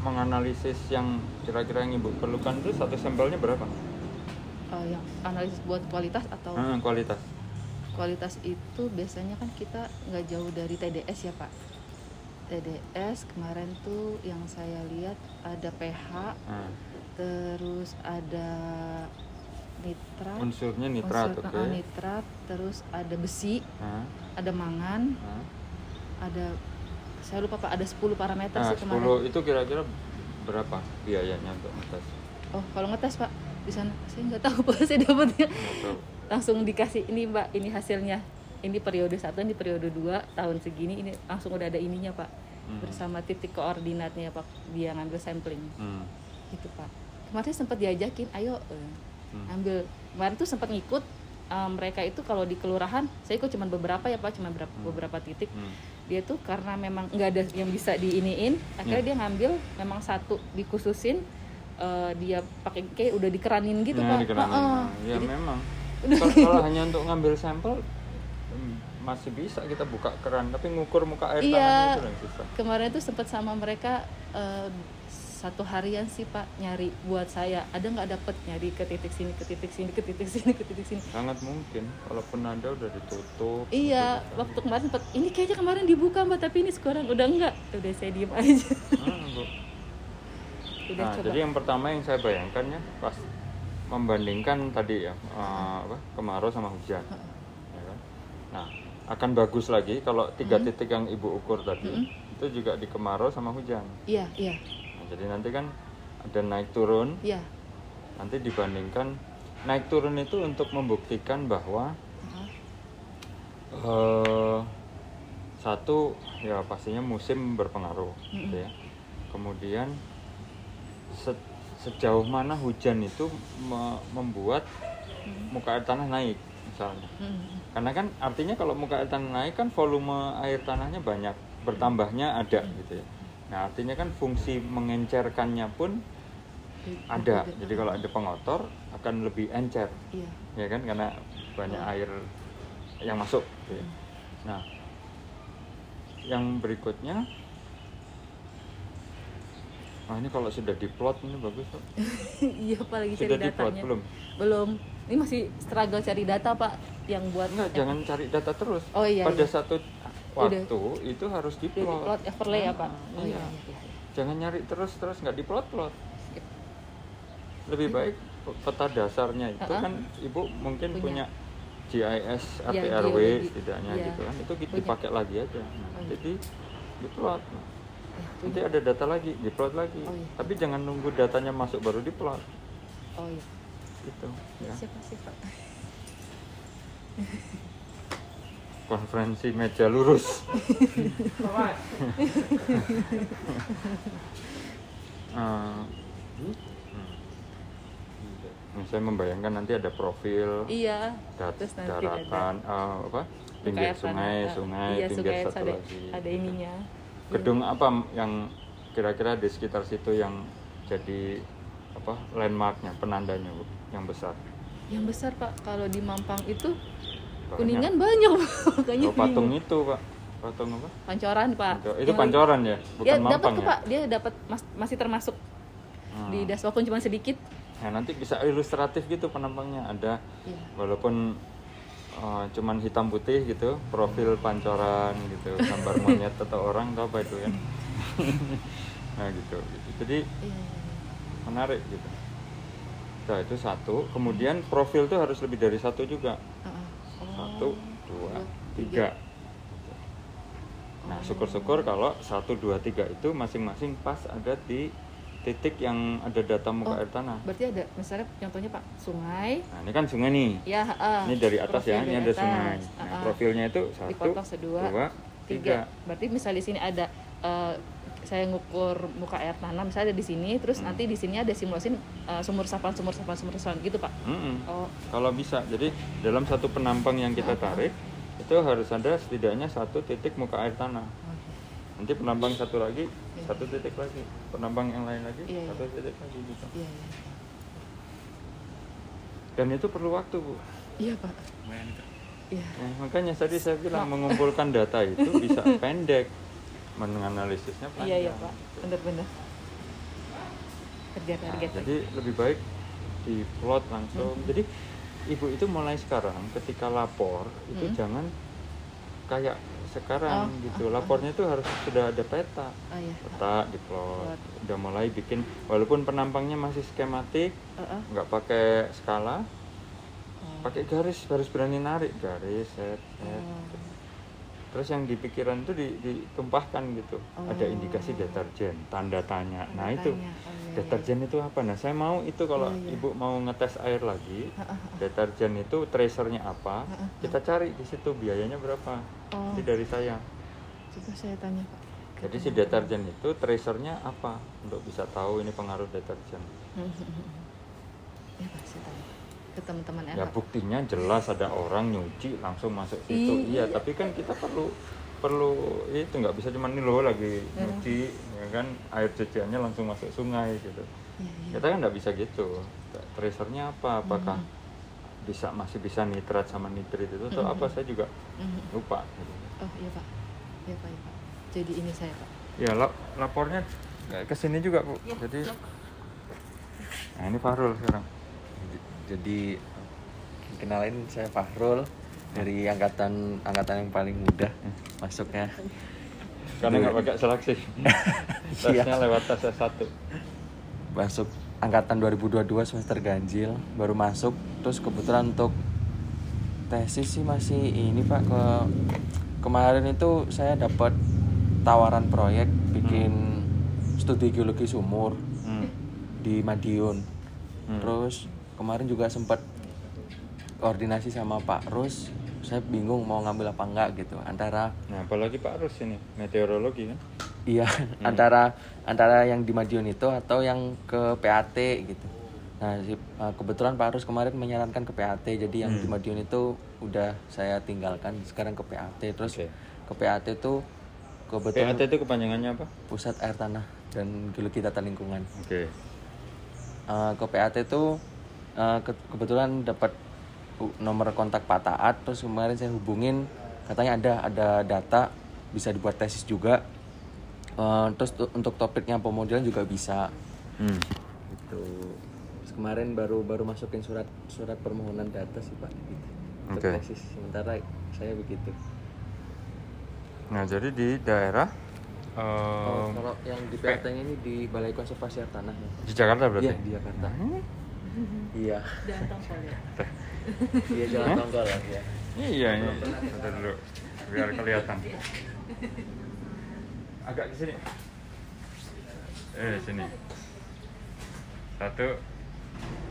menganalisis yang kira-kira yang ibu perlukan itu satu sampelnya berapa? Oh, yang analisis buat kualitas atau Hmm, kualitas. kualitas itu biasanya kan kita nggak jauh dari TDS ya pak. TDS kemarin tuh yang saya lihat ada pH, Nah, terus ada nitrat. unsurnya nitrat, unsur- oke. uh, nitrat, terus ada besi, Nah, ada mangan, nah. ada saya lupa pak ada 10 parameter Nah, sih kemarin. 10 itu kira-kira berapa biayanya untuk ngetes? Oh kalau ngetes pak di sana saya nggak tahu pak saya dapatnya langsung dikasih ini mbak ini hasilnya ini periode satu ini periode 2 tahun segini ini langsung udah ada ininya pak Hmm. bersama titik koordinatnya pak dia ngambil sampling Hmm. gitu pak kemarin sempat diajakin ayo eh, Hmm. ambil kemarin tuh sempat ngikut eh, mereka itu kalau di kelurahan saya ikut cuma beberapa ya pak cuma beberapa, Hmm. beberapa titik Hmm. dia tuh karena memang nggak ada yang bisa diiniin akhirnya Ya. dia ngambil memang satu dikhususin eh, dia pakai kayak udah dikeranin gitu Nah, pak dikeranin. Heeh. Ya Jadi- memang. Kalau, hanya untuk ngambil sampel hmm, masih bisa kita buka keran, tapi ngukur muka air Iya. tanahnya itu yang susah. kemarin tuh sempat sama mereka eh, satu harian sih pak nyari buat saya ada nggak dapet nyari ke titik sini ke titik sini ke titik sini ke titik sini Sangat mungkin, kalaupun ada udah ditutup. iya gitu. waktu kemarin sempat ini kayaknya kemarin dibuka mbak tapi ini sekarang udah enggak udah saya diem aja Hmm, Bu. udah Nah, coba jadi yang pertama yang saya bayangkan ya pas membandingkan tadi ya eh, apa kemarau sama hujan. Ya kan? Nah, akan bagus lagi kalau tiga Hmm. titik yang ibu ukur tadi itu juga di kemarau sama hujan. iya iya Nah, jadi nanti kan ada naik turun, iya nanti dibandingkan naik turun itu untuk membuktikan bahwa Heeh. eh, satu ya pastinya musim berpengaruh, gitu ya. Kemudian se- sejauh mana hujan itu me- membuat muka air tanah naik misalnya. Mm. Karena kan artinya kalau muka air tanah naik kan volume air tanahnya banyak, bertambahnya ada gitu ya. Nah, artinya kan fungsi mengencerkannya pun ada. Jadi kalau ada pengotor akan lebih encer, iya ya kan karena banyak air yang masuk gitu ya. Nah, yang berikutnya Nah, ini kalau sudah diplot ini bagus kok. iya pak lagi cari Sudah diplot datanya belum? belum ini masih struggle cari data pak yang buat Enggak, jangan cari data terus. Oh, iya, Pada iya. satu waktu itu harus diplot. plot overlay ya pak Ah, oh iya, iya. iya, iya. Jangan nyari terus terus nggak diplot-plot. Sip. Lebih baik peta dasarnya itu Ah, ah. kan ibu mungkin punya, Punya. GIS Iya, RPRW geologi. setidaknya Iya. gitu kan. Itu Punya. dipakai lagi aja. Nah, Oh, iya. Jadi diplot. nanti ada data lagi diplot lagi Oh, iya. tapi jangan nunggu datanya masuk baru diplot oh iya gitu. Ya. Siapa sih pak? Konferensi meja lurus. Eh, hmm. saya membayangkan nanti ada profil iya. dat- terus nanti daratan eh, apa? Pinggir Buka sungai tanah. sungai iya, pinggir sungai, satu ada, lagi ada ininya. Gedung apa yang kira-kira di sekitar situ yang jadi apa landmarknya penandanya bu yang besar. Yang besar pak. Kalau di Mampang itu Banyak. kuningan banyak makanya oh, patung bingung. itu pak. Patung apa? Pancoran pak. Panco- itu Yang- pancoran ya? Bukan ya dapat mampang kok ya? Pak. Dia dapat mas- masih termasuk Hmm. di das walaupun cuma sedikit. Nah, nanti bisa ilustratif gitu penampangnya. Ada Iya. walaupun uh, cuman hitam putih gitu profil pancoran gitu gambar monyet atau orang atau apa itu ya? Nah gitu, gitu. jadi iya. menarik gitu nah itu satu kemudian profil tuh harus lebih dari satu juga. Oh, satu dua tiga nah Oh. syukur-syukur kalau satu dua tiga itu masing-masing pas ada di titik yang ada data muka Oh. air tanah berarti ada misalnya contohnya pak sungai nah ini kan sungai nih ya heeh. ini dari atas ya, ini ada atas. sungai. Nah, Heeh. profilnya itu satu, dipotong sedua dua, tiga. berarti misal di sini ada eh, saya ngukur muka air tanah misalnya ada di sini terus Hmm. nanti di sini ada simulasin eh, sumur resapan sumur resapan sumur resapan gitu pak Mm-mm. oh Kalau bisa, jadi dalam satu penampang yang kita tarik itu harus ada setidaknya satu titik muka air tanah. oke. Nanti penampang satu lagi, Iya. satu titik lagi. Penampang yang lain lagi, Iya, iya. satu titik lagi gitu. iya iya Dan itu perlu waktu bu. iya pak iya Nah, makanya tadi saya bilang mengumpulkan data itu bisa pendek, menganalisisnya panjang. iya iya pak benar-benar kerja Nah, target jadi lebih baik di plot langsung. Hmm. Jadi ibu itu mulai sekarang ketika lapor itu Hmm. jangan kayak sekarang Oh, gitu. ah. Lapornya itu harus sudah ada peta. oh iya Peta di plot. Udah mulai bikin walaupun penampangnya masih skematik, Heeh. nggak pakai skala, Oh. pakai garis, harus berani narik garis, set, set. Oh. Terus yang di pikiran itu di- ditumpahkan gitu. Ada Oh. indikasi deterjen, tanda tanya. Tanda nah, itu tanya. Oh, iya, iya. deterjen itu apa? Nah, saya mau itu kalau Iya, iya. ibu mau ngetes air lagi, deterjen itu tracernya apa? Kita cari di situ biayanya berapa? Oh. Nanti dari saya. coba saya tanya pak Jadi si deterjen itu tracernya apa? Untuk bisa tahu ini pengaruh deterjen. ya pak saya tanya ke teman-teman Ya buktinya jelas ada orang nyuci langsung masuk situ. Iya, Iya. tapi kan kita perlu perlu itu nggak bisa cuma nih loh lagi nyuci ya kan air cuciannya langsung masuk sungai gitu. Iya, iya. Kita kan nggak bisa gitu. Tracernya apa? Apakah bisa masih bisa nitrat sama nitrit itu atau Mhm. apa? Saya juga Mhm. lupa. Gitu. oh iya pak iya pak iya pak jadi ini saya pak Ya lap- lapornya ke sini juga bu. Iya, Jadi, siap. nah ini Fahrul sekarang. Jadi kenalin saya Fahrul dari angkatan angkatan yang paling muda masuknya. Karena nggak pakai seleksi. Iya. Tesnya lewat tes S1. Masuk angkatan 2022 semester ganjil baru masuk terus kebetulan untuk tesis sih masih ini Pak ke kemarin itu saya dapat tawaran proyek bikin studi geologi sumur Hmm. di Madiun. Hmm. Terus kemarin juga sempat koordinasi sama Pak Rus. Saya bingung mau ngambil apa enggak gitu. Antara Nah, apalagi Pak Rus ini, meteorologi kan. iya, antara antara yang di Madiun itu atau yang ke PAT gitu. Nah, si- uh, kebetulan Pak Rus kemarin menyarankan ke PAT. Jadi yang di Hmm. Madiun itu udah saya tinggalkan sekarang ke PAT. Terus Oke. ke PAT itu kebetulan PAT itu kepanjangannya apa? Pusat Air Tanah dan Geologi Tata Lingkungan. Oke. Uh, ke PAT itu uh, ke- kebetulan dapat nomor kontak Pak Taat. Terus kemarin saya hubungin katanya ada ada data bisa dibuat tesis juga. Uh, terus tu- untuk topiknya pemodelan juga bisa. Hmm. gitu. Terus kemarin baru baru masukin surat surat permohonan data sih Pak. Gitu. Untuk Oke. tesis. Sementara saya begitu. Nah, jadi di daerah? Oh, kalau yang di PAT ini di Balai Konservasi Air Tanah ya. Di Jakarta berarti. iya di Jakarta iya jangan tahu ya iya jalan tongkol lah ya Iya, ini. Ada dulu biar kelihatan. Agak ke sini. Eh sini. Satu,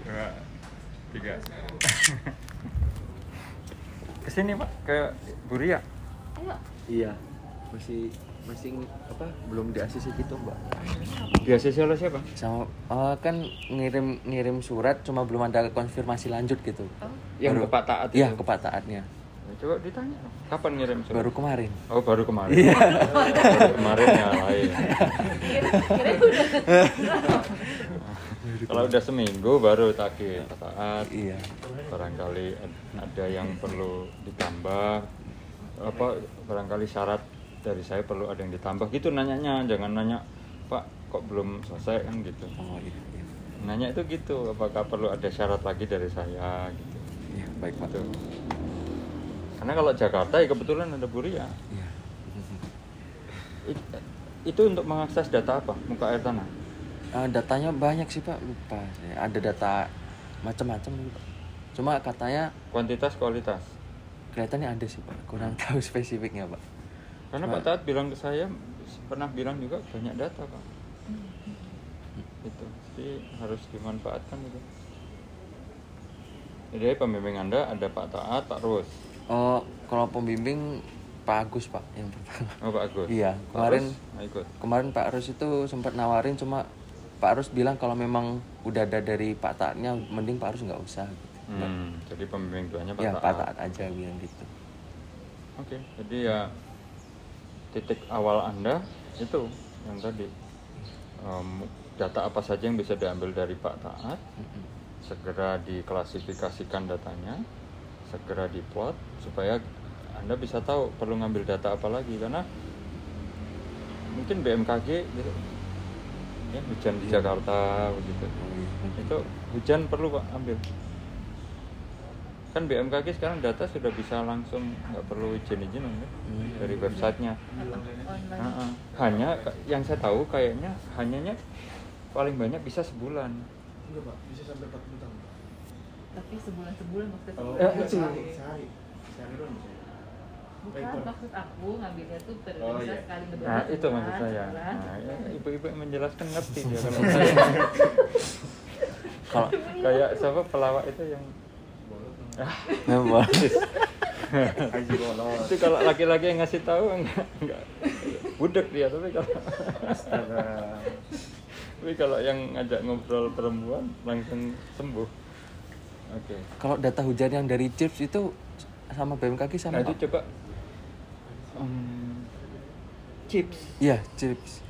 dua, tiga. Ke sini pak ke Buria. Ayo. Iya. Masih masih apa belum di ACC gitu, Mbak. Biasa oleh siapa? Sama eh, kan ngirim ngirim surat cuma belum ada konfirmasi lanjut gitu. Oh. Yang Baru- ke Pak Taat Iya, itu? ke Pak Taatnya. Ya, Coba ditanya. Kapan ngirim surat? Baru kemarin. Oh baru kemarin. baru kemarin ya lain. Kalau udah seminggu baru takir Pak Taat. Iya. barangkali ad- ada yang perlu ditambah apa barangkali syarat dari saya perlu ada yang ditambah gitu nanyanya jangan nanya pak kok belum selesai kan gitu Oh iya. Iya, nanya itu gitu apakah perlu ada syarat lagi dari saya gitu Iya, baik, Pak. gitu karena kalau Jakarta ya kebetulan ada Buria Iya. It- itu untuk mengakses data apa muka air tanah Eh, datanya banyak sih, Pak. Lupa saya. Ada data macam-macam gitu. Cuma katanya kuantitas kualitas kelihatannya ada sih, Pak. Kurang tahu spesifiknya, Pak. Karena Cuma- Pak Taat bilang ke saya pernah bilang juga banyak data pak. Itu jadi harus dimanfaatkan itu. Jadi pembimbing anda ada Pak Taat Pak Rus. Oh, kalau pembimbing Pak Agus, Pak, yang pertama. oh Pak Agus. Iya, Pak kemarin Rus, nah, ikut. kemarin Pak Rus itu sempat nawarin cuma Pak Rus bilang kalau memang udah ada dari Pak Taatnya mending Pak Rus nggak usah. Gitu. hmm, jadi pembimbing duanya Pak ya Taat. Pak Taat aja bilang gitu. oke jadi ya titik awal anda itu yang tadi Em, data apa saja yang bisa diambil dari Pak Taat Mm-mm. segera diklasifikasikan datanya, segera diplot supaya Anda bisa tahu perlu ngambil data apa lagi karena mungkin BMKG gitu. Ya, hujan di Jakarta begitu. Itu hujan perlu Pak ambil. Kan BMKG sekarang data sudah bisa langsung nggak perlu izin-izin kan, Hmm. dari websitenya. online. Heeh. Hanya yang saya tahu kayaknya hanyanya paling banyak bisa sebulan. Enggak, Pak. Bisa sampai 40 tahun, Pak. Tapi sebulan-sebulan maksudnya. Eh, enggak, itu. sehari, sehari. Sehari doang bisa. Bukan maksud aku ngambilnya tuh periode Oh, bisa iya. sekali berdua. Nah, itu maksud saya. sebulan. Nah, ya, ibu-ibu yang menjelaskan ngerti dia kalau saya. Kalau Kayak siapa pelawak itu yang memang itu kalau laki-laki yang ngasih tahu enggak enggak budek dia tapi kalau tapi kalau yang ngajak ngobrol perempuan langsung sembuh. Oke. kalau data hujan yang dari CIPS itu sama BMKG sama Nah, itu coba em, chips. Iya, CIPS.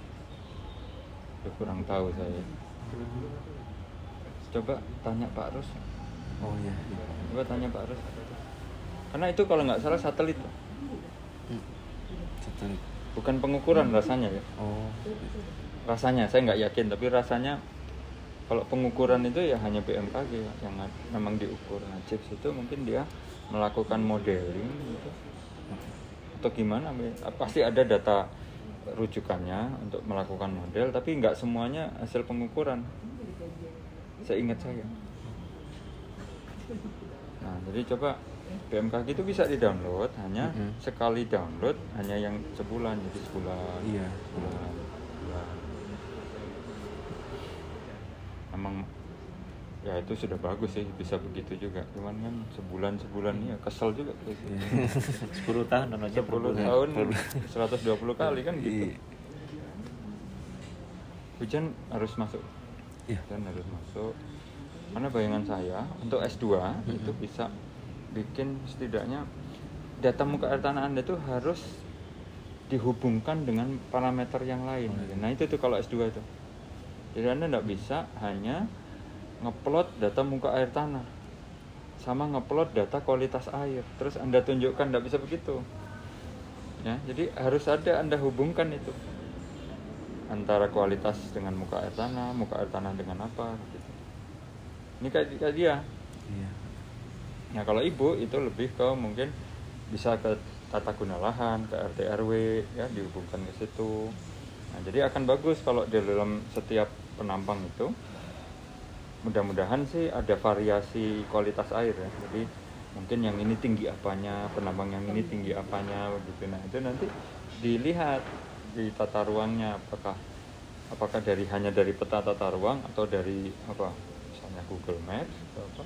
Aduh, kurang tahu saya. Coba tanya Pak Rus. Oh iya. Coba tanya Pak Rus. Karena itu kalau nggak salah satelit. Hmm. Satelit. bukan pengukuran rasanya ya. Oh. Rasanya saya nggak yakin, tapi rasanya kalau pengukuran itu ya hanya BMKG yang memang diukur. Nah, chips itu mungkin dia melakukan modeling gitu. atau gimana? Pasti ada data rujukannya untuk melakukan model, tapi nggak semuanya hasil pengukuran. Seingat saya. Nah, jadi coba BMKG itu bisa di-download hanya Mhm. sekali download hanya yang sebulan jadi sebulan. Iya. Sebulan. sebulan. Emang ya itu sudah bagus sih bisa begitu juga. Cuman kan sebulan sebulan ya kesel juga gitu. 10 tahun dan aja 10 tahun 120 kali kan gitu. Iya. Hujan harus masuk. Iya. Hujan harus masuk. Karena bayangan saya untuk S2 itu bisa bikin setidaknya data muka air tanah Anda itu harus dihubungkan dengan parameter yang lain. gitu. Nah, itu tuh kalau S2 itu. Jadi Anda nggak bisa hanya ngeplot data muka air tanah sama ngeplot data kualitas air. Terus Anda tunjukkan nggak bisa begitu. Ya, jadi harus ada Anda hubungkan itu antara kualitas dengan muka air tanah, muka air tanah dengan apa gitu. Ini kayak, dia. Iya. Nah kalau ibu itu lebih ke mungkin bisa ke tata guna lahan, ke RT RW ya dihubungkan ke situ. Nah jadi akan bagus kalau di dalam setiap penampang itu mudah-mudahan sih ada variasi kualitas air ya. Jadi mungkin yang ini tinggi apanya, penambang yang ini tinggi apanya begitu. Nah itu nanti dilihat di tata ruangnya apakah apakah dari hanya dari peta tata ruang atau dari apa Google Maps atau apa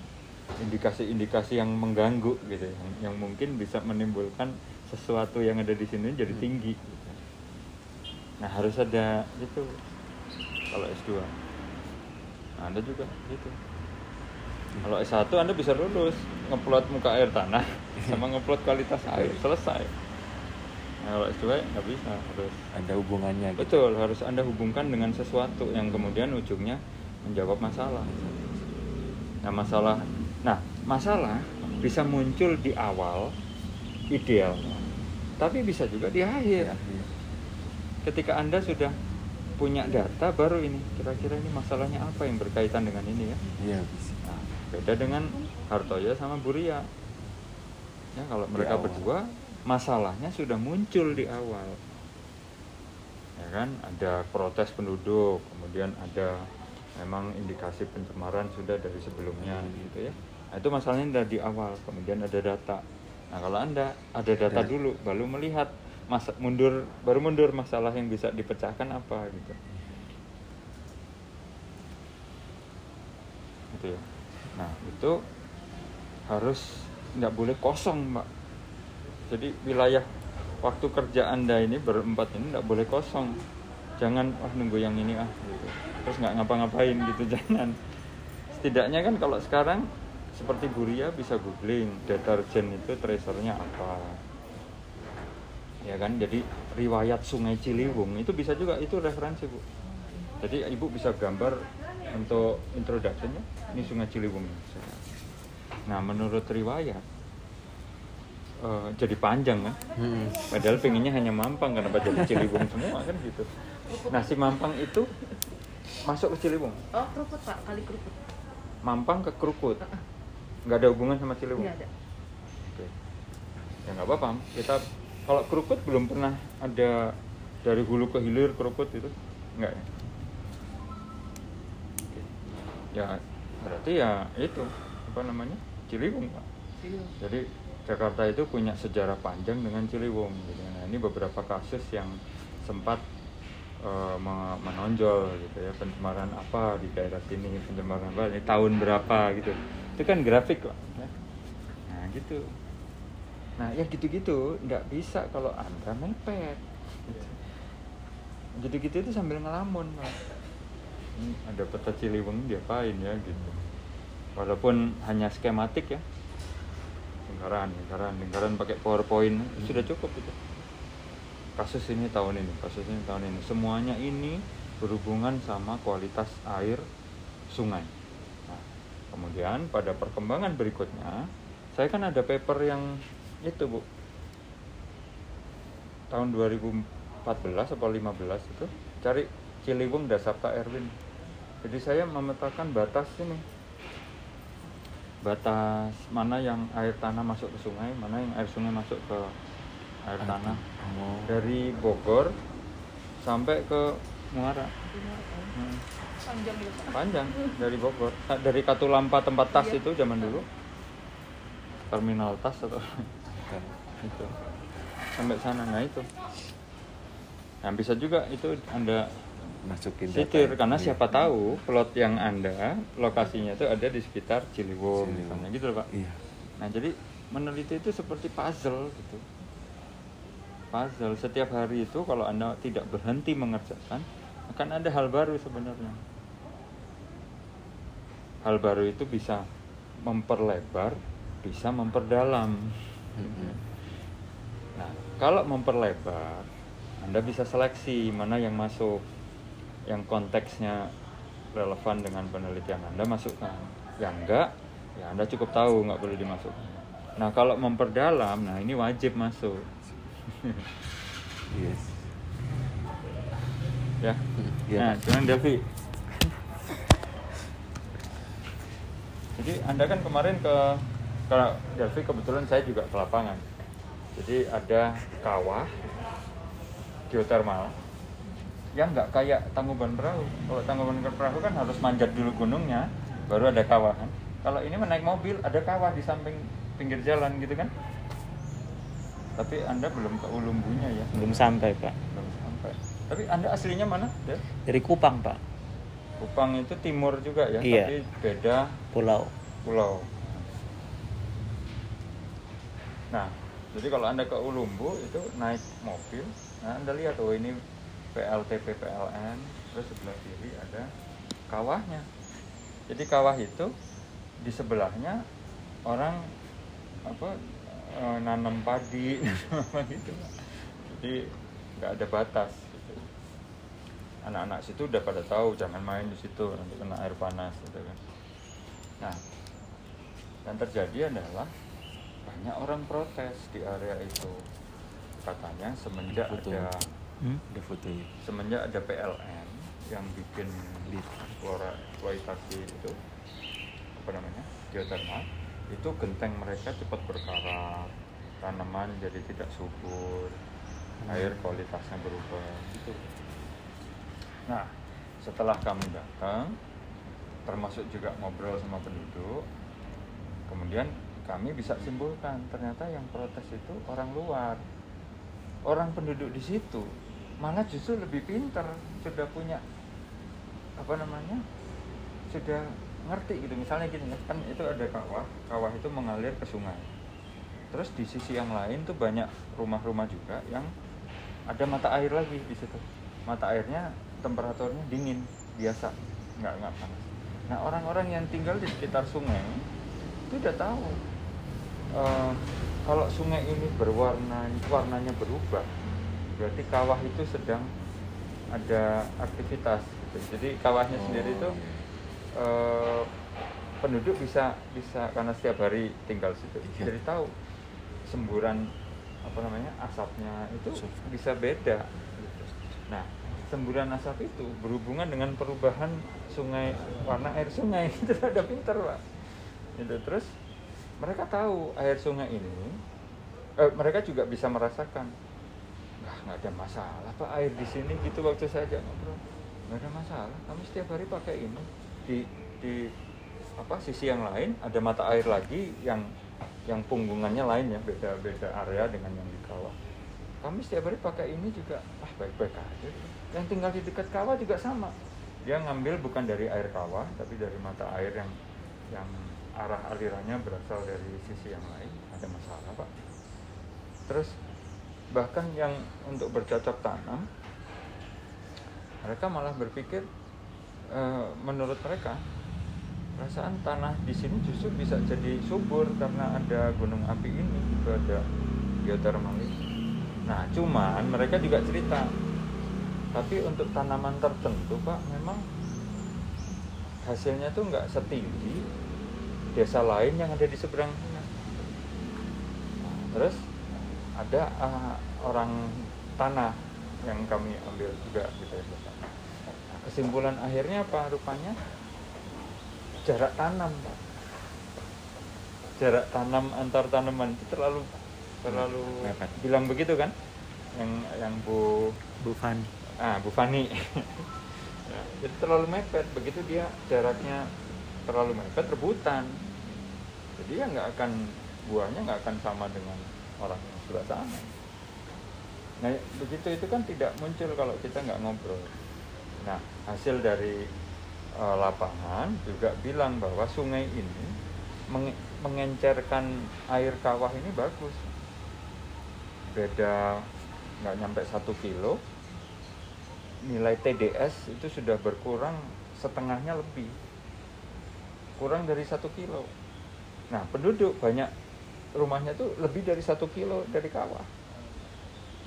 indikasi-indikasi yang mengganggu gitu yang, yang mungkin bisa menimbulkan sesuatu yang ada di sini jadi tinggi gitu. nah harus ada itu kalau S2 nah, anda juga gitu kalau S1 anda bisa lulus ngeplot muka air tanah sama ngeplot kualitas air selesai nah, kalau S2 nggak bisa harus ada hubungannya gitu. Betul, harus Anda hubungkan dengan sesuatu yang kemudian ujungnya menjawab masalah. Nah, masalah nah, masalah bisa muncul di awal ideal. Tapi bisa juga di akhir. Ketika Anda sudah punya data baru ini, kira-kira ini masalahnya apa yang berkaitan dengan ini ya. Iya bisa. Nah, beda dengan Hartoyo sama Buria. Ya, kalau mereka berdua masalahnya sudah muncul di awal. Ya kan, ada protes penduduk, kemudian ada memang indikasi pencemaran sudah dari sebelumnya gitu ya. Nah, itu masalahnya dari di awal, kemudian ada data. Nah, kalau Anda ada data Ya. dulu baru melihat masa mundur baru mundur masalah yang bisa dipecahkan apa gitu. Gitu ya. Nah, itu harus nggak boleh kosong, Mbak. Jadi wilayah waktu kerja Anda ini berempat ini nggak boleh kosong. Jangan wah nunggu yang ini ah gitu. Terus nggak ngapa-ngapain gitu jangan. Setidaknya kan kalau sekarang seperti Buria bisa googling deterjen itu tracernya apa. Ya kan? Jadi riwayat Sungai Ciliwung itu bisa juga itu referensi, Bu. Jadi Ibu bisa gambar untuk introductionnya ini Sungai Ciliwung. Nah, menurut riwayat eh, jadi panjang kan? Hmm. Padahal pengennya hanya Mampang kenapa jadi Ciliwung semua kan gitu. Nah si Mampang itu masuk ke Ciliwung. Oh, keruput Pak, kali keruput. Mampang ke Krukut. Nggak ada hubungan sama Ciliwung. Nggak ada. Oke. Ya nggak apa-apa. Kita kalau Krukut belum pernah ada dari hulu ke hilir Krukut itu nggak ya? Oke. Ya berarti ya itu apa namanya Ciliwung pak. Jadi Jakarta itu punya sejarah panjang dengan Ciliwung. Gitu. Nah ini beberapa kasus yang sempat eh, me- menonjol gitu ya pencemaran apa di daerah sini pencemaran apa ini tahun berapa gitu. Itu kan grafik kok. ya. Nah gitu. Nah ya gitu-gitu nggak bisa kalau anda mepet. Gitu. Gitu-gitu itu sambil ngelamun Pak. Ini ada peta Ciliwung diapain ya gitu. Walaupun hanya skematik ya, lingkaran lingkaran lingkaran pakai powerpoint sudah cukup itu kasus ini tahun ini kasus ini tahun ini. Semuanya ini berhubungan sama kualitas air sungai. Nah, kemudian pada perkembangan berikutnya saya kan ada paper yang itu bu. Tahun 2014 atau 15 itu cari Ciliwung Dasapta Erwin. Jadi saya memetakan batas ini. Batas mana yang air tanah masuk ke sungai, mana yang air sungai masuk ke air tanah. Oh. Dari Bogor sampai ke Muara. Hmm, Panjang ya Pak. panjang dari Bogor. Ah, Dari Katulampa tempat tas Iya. itu zaman dulu. Terminal tas atau Bukan. itu. Sampai sana nah itu. Nah, bisa juga itu Anda Masukin data sitir ya. karena Iya. siapa tahu plot yang Anda lokasinya itu ada di sekitar Ciliwung Ciliwung. misalnya gitu loh, Pak. Iya. Nah, jadi meneliti itu seperti puzzle gitu. Puzzle setiap hari itu kalau Anda tidak berhenti mengerjakan akan ada hal baru sebenarnya. Hal baru itu bisa memperlebar, bisa memperdalam. Mm-mm. Nah, kalau memperlebar, Anda bisa seleksi mana yang masuk, yang konteksnya relevan dengan penelitian Anda masukkan. Yang enggak, ya Anda cukup tahu nggak boleh dimasukkan. Nah, kalau memperdalam, nah ini wajib masuk. Yes. ya. Iya, Nah, cuman Delvi. Jadi Anda kan kemarin ke kalau Delvi kebetulan saya juga ke lapangan. Jadi ada kawah geotermal yang nggak kayak Tangkuban Perahu. Kalau Tangkuban Perahu kan harus manjat dulu gunungnya, baru ada kawahan. Kalau ini menaik mobil ada kawah di samping pinggir jalan gitu kan? Tapi Anda belum ke Ulumbunya ya? belum sampai pak belum sampai Tapi Anda aslinya mana? Ya? Dari Kupang, Pak. Kupang itu timur juga ya, Iya. tapi beda Pulau. pulau. Nah, jadi kalau Anda ke Ulumbu itu naik mobil, nah Anda lihat oh ini PLTP PLN, terus sebelah kiri ada kawahnya. Jadi kawah itu di sebelahnya orang apa eh, nanam padi gitu. Jadi nggak ada batas. Gitu. Anak-anak situ udah pada tahu jangan main di situ nanti kena air panas gitu kan. Nah, yang terjadi adalah banyak orang protes di area itu. Katanya semenjak ada Hmm? Fotonya. semenjak ada PLN yang bikin flora eksploitasi itu apa namanya geothermal itu genteng mereka cepat berkarat tanaman jadi tidak subur air kualitasnya berubah gitu. Nah setelah kami datang termasuk juga ngobrol sama penduduk kemudian kami bisa simpulkan ternyata yang protes itu orang luar. Orang penduduk di situ malah justru lebih pinter sudah punya apa namanya sudah ngerti gitu misalnya gini kan itu ada kawah kawah itu mengalir ke sungai. Terus di sisi yang lain tuh banyak rumah-rumah juga yang ada mata air lagi di situ. Mata airnya temperaturnya dingin biasa nggak nggak panas. Nah orang-orang yang tinggal di sekitar sungai itu udah tahu eh, kalau sungai ini berwarna warnanya berubah berarti kawah itu sedang ada aktivitas gitu. jadi kawahnya sendiri itu eh, penduduk bisa bisa karena setiap hari tinggal situ. Iya. jadi tahu semburan apa namanya asapnya itu bisa beda. Nah semburan asap itu berhubungan dengan perubahan sungai warna air sungai. Itu ada pinter pak. Itu terus mereka tahu air sungai ini eh, mereka juga bisa merasakan Nah, nggak ada masalah pak air di sini gitu waktu saya ajak ngobrol. Nggak ada masalah kami setiap hari pakai ini di di apa sisi yang lain ada mata air lagi yang yang punggungannya lain ya beda beda area dengan yang di kawah. Kami setiap hari pakai ini juga ah baik baik aja. Yang tinggal di dekat kawah juga sama. Dia ngambil bukan dari air kawah tapi dari mata air yang yang arah alirannya berasal dari sisi yang lain. Ada masalah pak. Terus bahkan yang untuk bercocok tanam mereka malah berpikir eh, menurut mereka perasaan tanah di sini justru bisa jadi subur karena ada gunung api ini itu ada geothermal ini. Nah cuman mereka juga cerita tapi untuk tanaman tertentu pak memang hasilnya tuh nggak setinggi desa lain yang ada di seberang sana. Terus ada ah, orang tanah yang kami ambil juga gitu ya kesimpulan akhirnya apa? Rupanya jarak tanam Pak. jarak tanam antar tanaman itu terlalu terlalu Mepet. bilang begitu kan? Yang yang Bu Bu Fani. ah Bu Fani. Ya, jadi terlalu mepet. Begitu dia jaraknya terlalu mepet rebutan. Jadi ya nggak akan buahnya nggak akan sama dengan orang yang sebelah sana. Nah begitu itu kan tidak muncul kalau kita nggak ngobrol nah hasil dari eh, lapangan juga bilang bahwa sungai ini menge- mengencerkan air kawah ini bagus. Beda nggak nyampe satu kilo. Nilai TDS itu sudah berkurang setengahnya lebih. Kurang dari satu kilo. Nah penduduk banyak rumahnya tuh lebih dari satu kilo dari kawah.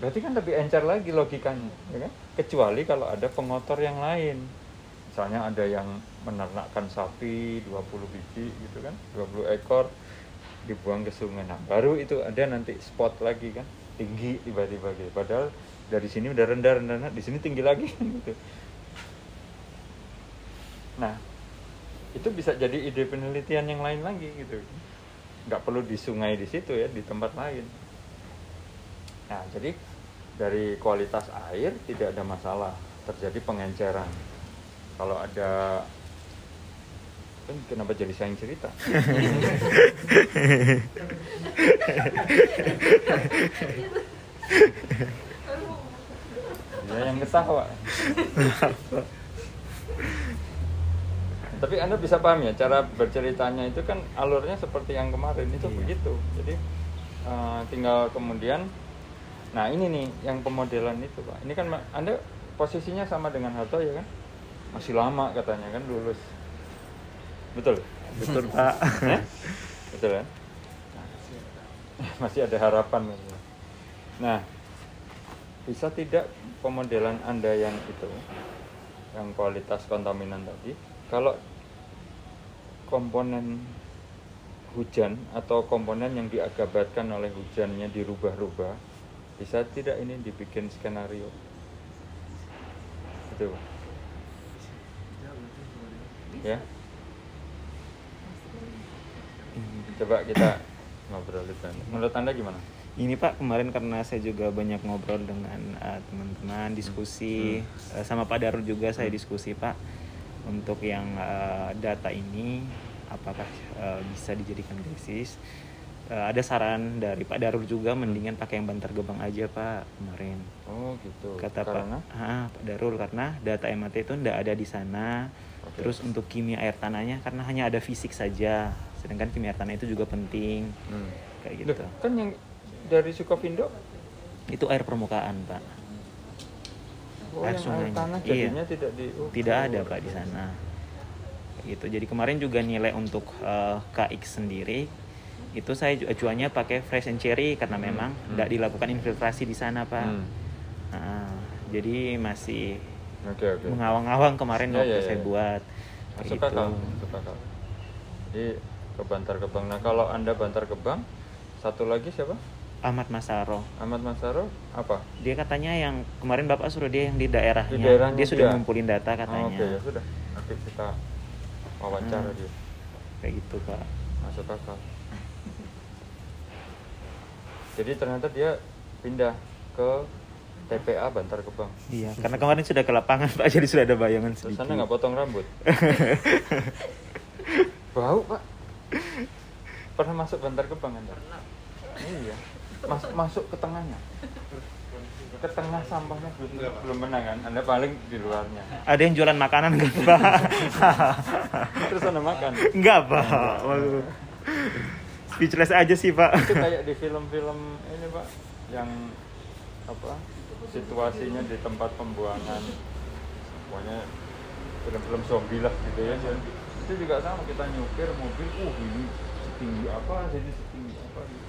Berarti kan lebih encer lagi logikanya ya kan kecuali kalau ada pengotor yang lain. Misalnya ada yang menernakkan sapi 20 biji gitu kan 20 ekor dibuang ke sungai. Nah baru itu ada nanti spot lagi kan tinggi tiba-tiba gitu. Padahal dari sini udah rendah rendah rendah, di sini tinggi lagi gitu. Nah itu bisa jadi ide penelitian yang lain lagi gitu. Nggak perlu di sungai di situ ya di tempat lain. Nah jadi dari kualitas air tidak ada masalah terjadi pengenceran. Kalau ada kan kenapa jadi saya yang cerita? Ya yang ketawa. Tapi anda bisa paham ya cara berceritanya itu kan alurnya seperti yang kemarin itu Iya. begitu. Jadi eh, tinggal kemudian nah ini nih yang pemodelan itu pak. Ini kan anda posisinya sama dengan Hato ya kan? Masih lama katanya kan lulus. Betul? Betul pak. Ya? betul kan? Masih ada harapan nah bisa tidak pemodelan anda yang itu yang kualitas kontaminan tadi kalau komponen hujan atau komponen yang diagabatkan oleh hujannya dirubah-rubah bisa tidak ini dibikin skenario? Itu ya. Coba kita ngobrol itu menurut anda gimana? Ini Pak kemarin karena saya juga banyak ngobrol dengan eh, teman-teman diskusi eh, sama Pak Darul juga saya diskusi Pak untuk yang eh, data ini apakah eh, bisa dijadikan basis. Eh, ada saran dari Pak Darul juga mendingan pakai yang bantar gebang aja Pak kemarin. oh gitu Kata karena Pak ah, Pak Darul karena data MAT itu tidak ada di sana. Oke. Terus untuk kimia air tanahnya karena hanya ada fisik saja. Sedangkan kimia air tanah itu juga penting Hmm. kayak Loh, gitu. kan yang dari Sukovindo Itu air permukaan, Pak. oh, Air sungainya. tanah Iya. tidak di oh, Tidak ada, Pak, di sana. Kayak gitu. Jadi kemarin juga nilai untuk eh, KX sendiri itu saya ju- acuannya pakai fresh and cherry karena memang Hmm. tidak dilakukan infiltrasi di sana, Pak. Hmm. Nah, jadi masih oke oke mengawang-awang kemarin Ya, waktu ya, ya, saya ya. buat. Masuk gitu. akal masuk akal jadi ke Bantar Gebang nah kalau anda Bantar Gebang satu lagi siapa Ahmad Masaro. Ahmad Masaro apa Dia katanya yang kemarin Bapak suruh dia yang di daerahnya. Di daerahnya dia sudah dia. ngumpulin data Oh, katanya. oke ya sudah nanti kita wawancara Hmm. dia Kayak gitu, Pak. masuk akal jadi ternyata dia pindah ke TPA Bantar Gebang. Iya, karena kemarin sudah ke lapangan Pak, jadi sudah ada bayangan terus sedikit. anda nggak potong rambut? Bau pak. Pernah masuk Bantar Gebang anda? Iya. Masuk masuk ke tengahnya. Ke tengah sampahnya belum belum pernah kan? Anda paling di luarnya. Ada yang jualan makanan kan Pak? terus anda makan? Enggak Pak. Waduh. Speechless aja sih Pak. itu kayak di film-film ini pak yang apa situasinya di tempat pembuangan pokoknya film-film zombie lah gitu ya Dan itu juga sama kita nyupir mobil uh ini setinggi apa jadi setinggi apa gitu.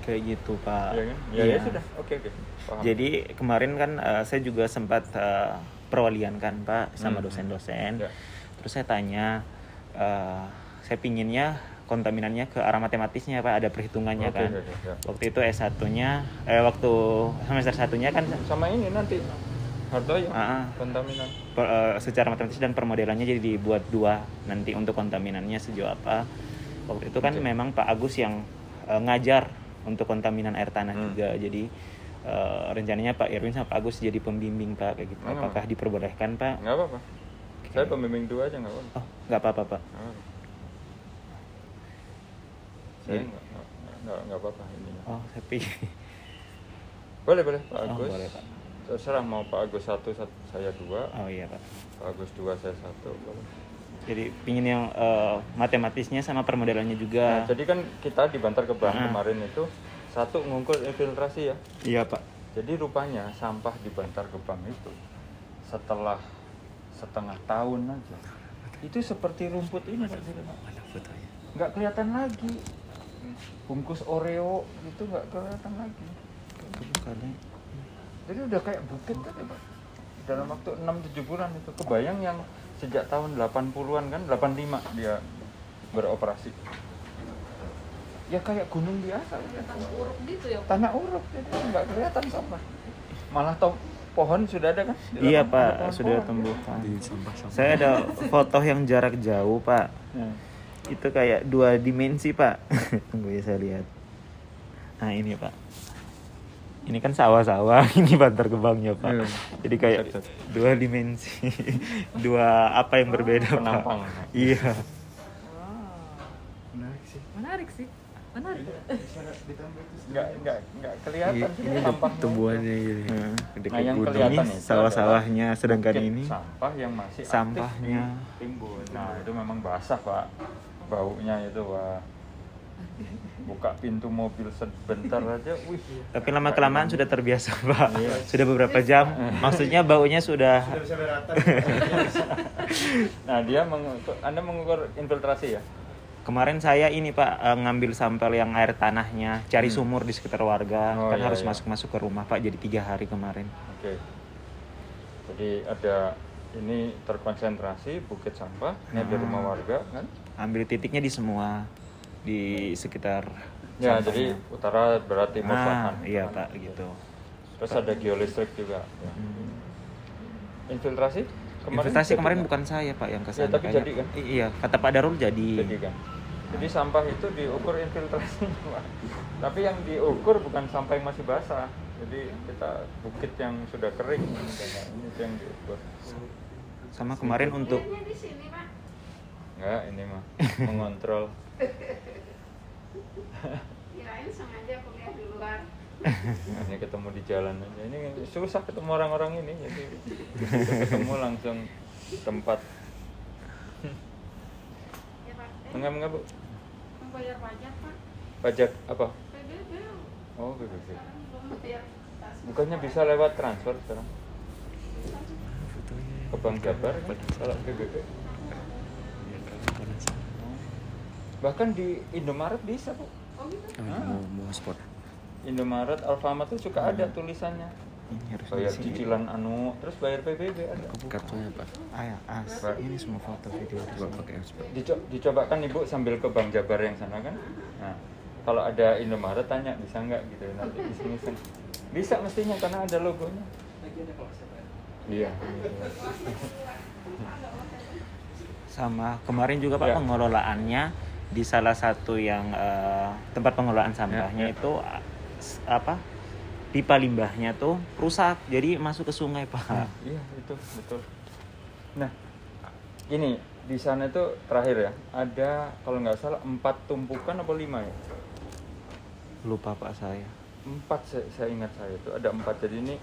Kayak gitu Pak. ya kan ya, Iya. ya sudah oke oke paham Jadi kemarin kan eh, saya juga sempat eh, perwalian kan Pak sama Hmm. dosen-dosen. Ya. Terus saya tanya, eh, saya pinginnya kontaminannya ke arah matematisnya Pak, ada perhitungannya Oke, kan. oke, ya. Waktu itu S1-nya, eh waktu semester satunya kan sama ini nanti Hartoyo Ah, ah. kontaminan per- eh, secara matematis dan permodelannya jadi dibuat dua nanti untuk kontaminannya sejauh apa waktu itu kan Oke. memang Pak Agus yang eh, ngajar untuk kontaminan air tanah Hmm. juga jadi eh, rencananya Pak Irwin sama Pak Agus jadi pembimbing Pak kayak gitu Oh, apakah apa. diperbolehkan Pak nggak apa-apa saya pembimbing dua aja nggak apa-apa oh nggak apa-apa Pak Nggak apa-apa. Saya nggak nggak- nggak nggak apa-apa ininya oh tapi boleh boleh Pak Oh, Agus. boleh, Pak. terserah mau Pak Agus satu, satu saya dua. Oh iya Pak. Pak Agus dua saya satu boleh. Jadi pingin yang eh, matematisnya sama permodelannya juga. Nah, jadi kan kita di Bantar Gebang Ah. kemarin itu satu ngungkul infiltrasi ya. Iya Pak. Jadi rupanya sampah di Bantar Gebang itu setelah setengah tahun aja itu seperti rumput ini Pak. Zira. mana fotonya. Nggak kelihatan lagi bungkus Oreo itu nggak kelihatan lagi. Bukannya? Jadi udah kayak bukit tadi Pak. Dalam waktu 6-7 bulan itu. Kebayang yang sejak tahun 80-an kan 85 dia beroperasi. Ya kayak gunung biasa. Ya. tanah uruk gitu ya tanah uruk jadi nggak kelihatan sampah. Malah top pohon sudah ada kan? Di iya Pak pohon. sudah di sampah-sampah. Saya ada foto yang jarak jauh Pak. Ya. Itu kayak dua dimensi pak tunggu ya saya lihat nah ini pak ini kan sawah-sawah ini bantar gebangnya pak Iya. jadi kayak Set, set. dua dimensi dua apa yang berbeda penampang. pak iya wow menarik sih menarik sih Menarik. nggak nggak nggak kelihatan sih ini tumbuhannya Nah, dekat Nah, yang kelihatan ini sawah-sawahnya sedangkan ini sampah yang masih sampahnya. timbun. Nah, itu memang basah, Pak. Baunya itu, Pak. Buka pintu mobil sebentar aja, wih. tapi lama kelamaan sudah terbiasa pak Iya. sudah beberapa jam maksudnya baunya sudah Nah, dia mengukur, Anda mengukur infiltrasi ya? kemarin saya ini pak eh, ngambil sampel yang air tanahnya cari Hmm. sumur di sekitar warga Oh, kan iya, harus iya. masuk masuk ke rumah pak jadi tiga hari kemarin Oke. Jadi ada ini terkonsentrasi bukit sampah, ini ada Hmm. rumah warga kan? Ambil titiknya di semua di sekitar Ya, sampahnya. jadi utara berarti timur ah, selatan. iya pak gitu Terus ada geolistrik juga. ya. Infiltrasi? Infiltrasi jadi kemarin kan? bukan saya pak yang ke sana Ya, tapi jadi kan? I- iya kata Pak Darul jadi, Jadi kan. Jadi sampah itu diukur infiltrasinya, Pak. Tapi yang diukur bukan sampah yang masih basah. Jadi kita bukit yang sudah kering ini yang diukur. sama kemarin untuk Enggak, ini mah mengontrol. Kirain sengaja kuliah di luar. Ini ketemu di jalan aja. Ini susah ketemu orang-orang ini. Jadi ketemu langsung tempat. Ya Pak, eh, Enggak enggak bu. membayar pajak Pak. Pajak apa? PBB Oh PBB. bayar. Bukannya bisa lewat transfer sekarang? Ke Bank Jabar kan? Kalau PBB. Bahkan di Indomaret bisa bu. Oh gitu. Oh, mau mau spot Indomaret, Alfamart tuh suka ada tulisannya. ini harus Bayar sini. cicilan anu, terus bayar PBB ada. kartunya apa Ah, ya, as. Pak. Ini semua foto video. coba pakai Dico- dicobakan ibu sambil ke Bank Jabar yang sana kan. Nah, kalau ada Indomaret tanya bisa nggak gitu nanti iseng-iseng. Bisa mestinya karena ada logonya. Iya. Sama kemarin juga Pak Ya. pengelolaannya di salah satu yang eh, tempat pengelolaan sampahnya Ya, ya. itu apa? Pipa limbahnya tuh rusak. Jadi masuk ke sungai, Pak. Nah, iya itu betul. Nah, ini di sana itu terakhir ya ada kalau nggak salah empat tumpukan apa lima ya? Lupa Pak saya. Empat saya, saya ingat saya itu ada empat jadi ini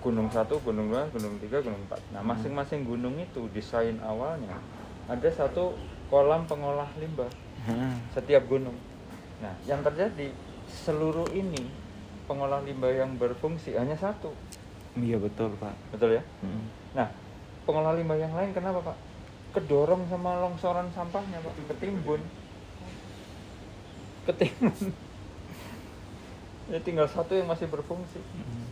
gunung satu, gunung dua, gunung tiga, gunung empat. Nah masing-masing gunung itu desain awalnya ada satu kolam pengolah limbah Hmm. setiap gunung. Nah yang terjadi seluruh ini pengolah limbah yang berfungsi hanya satu, Iya betul, Pak. betul ya? Hmm. Nah, pengolah limbah yang lain kenapa Pak? Kedorong sama longsoran sampahnya Pak, ketimbun. Ketimbun. Ya tinggal satu yang masih berfungsi. Hmm.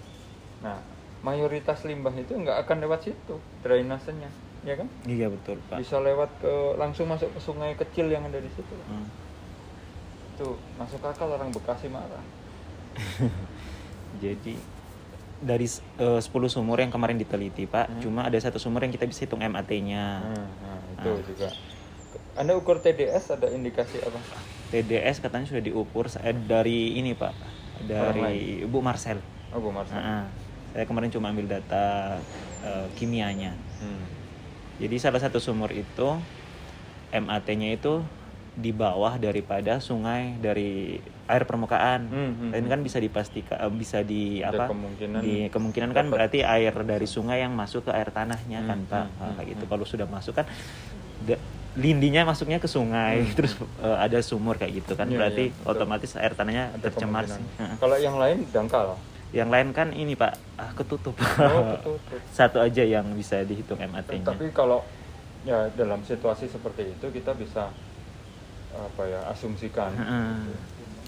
Nah, mayoritas limbah itu nggak akan lewat situ, drainasenya, ya kan? Iya betul, Pak. Bisa lewat ke langsung masuk ke sungai kecil yang ada di situ. Hmm. Itu masuk akal orang Bekasi marah. Jadi dari eh, 10 sumur yang kemarin diteliti, Pak, Hmm. cuma ada satu sumur yang kita bisa hitung MAT-nya. Nah, nah, itu Ah. juga. Anda ukur TDS ada indikasi apa? TDS katanya sudah diukur eh, dari ini, Pak. Dari Ibu Marcel. Oh, Bu Marsa. Ah, ah. Saya kemarin cuma ambil data eh, kimianya. Hmm. Jadi salah satu sumur itu MAT-nya itu di bawah daripada sungai dari air permukaan. Hmm, hmm, Dan hmm. kan bisa dipastikan eh, bisa di apa? kemungkinan di kemungkinan kan dapat- berarti air dari sungai yang masuk ke air tanahnya kan, Hmm, Pak. hmm, hmm, kayak gitu. hmm. Kalau sudah masuk kan da- lindinya masuknya ke sungai, Hmm, terus eh, ada sumur kayak gitu kan. Iya, berarti betul. otomatis air tanahnya Ada tercemar. Kalau yang lain dangkal. Yang lain kan ini, Pak, ah, ketutup. Oh, ketutup. Satu aja yang bisa dihitung MAT-nya. Tapi kalau ya dalam situasi seperti itu kita bisa apa ya asumsikan Heeh.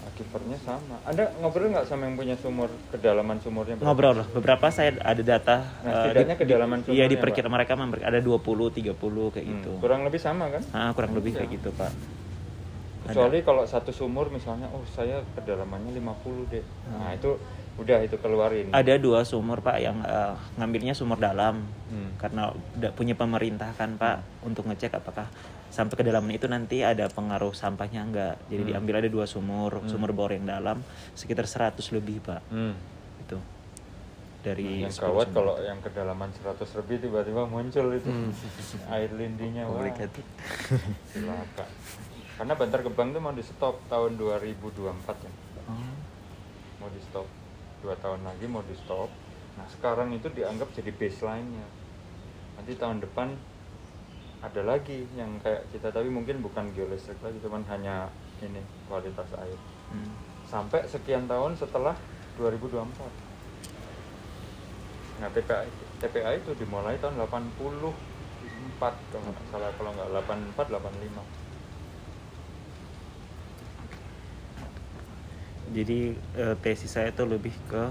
akibatnya sama. Anda ngobrol nggak sama yang punya sumur kedalaman sumurnya? berapa? ngobrol loh beberapa saya ada data Nah, eh, setidaknya kedalaman iya sumurnya, diperkira mereka member- ada 20 30 kayak Hmm, gitu Kurang lebih sama kan? Ah, kurang lebih Iya. kayak gitu pak Kecuali kalau satu sumur misalnya, oh saya kedalamannya 50 deh. Nah itu udah itu keluarin. ada dua sumur pak yang eh, ngambilnya sumur dalam Hmm. karena udah punya pemerintah kan pak untuk ngecek apakah sampai kedalaman itu nanti ada pengaruh sampahnya enggak jadi Hmm. diambil ada dua sumur Hmm. sumur bor yang dalam sekitar 100 lebih pak Hmm. itu dari yang 10 gawat sumur. kalau yang kedalaman 100 lebih tiba-tiba muncul itu air lindinya wah celaka karena Bantar Gebang tuh mau di stop tahun 2024 ya Oh. mau di stop dua tahun lagi mau di stop. Nah sekarang itu dianggap jadi baseline-nya. Nanti tahun depan ada lagi yang kayak kita tapi mungkin bukan geolistrik lagi cuman hanya ini kualitas air. Hmm. sampai sekian tahun setelah 2024 nah TPA itu, TPA itu dimulai tahun 84 kalau nggak salah. Kalau nggak 84 85 Jadi eh, tesis saya itu lebih ke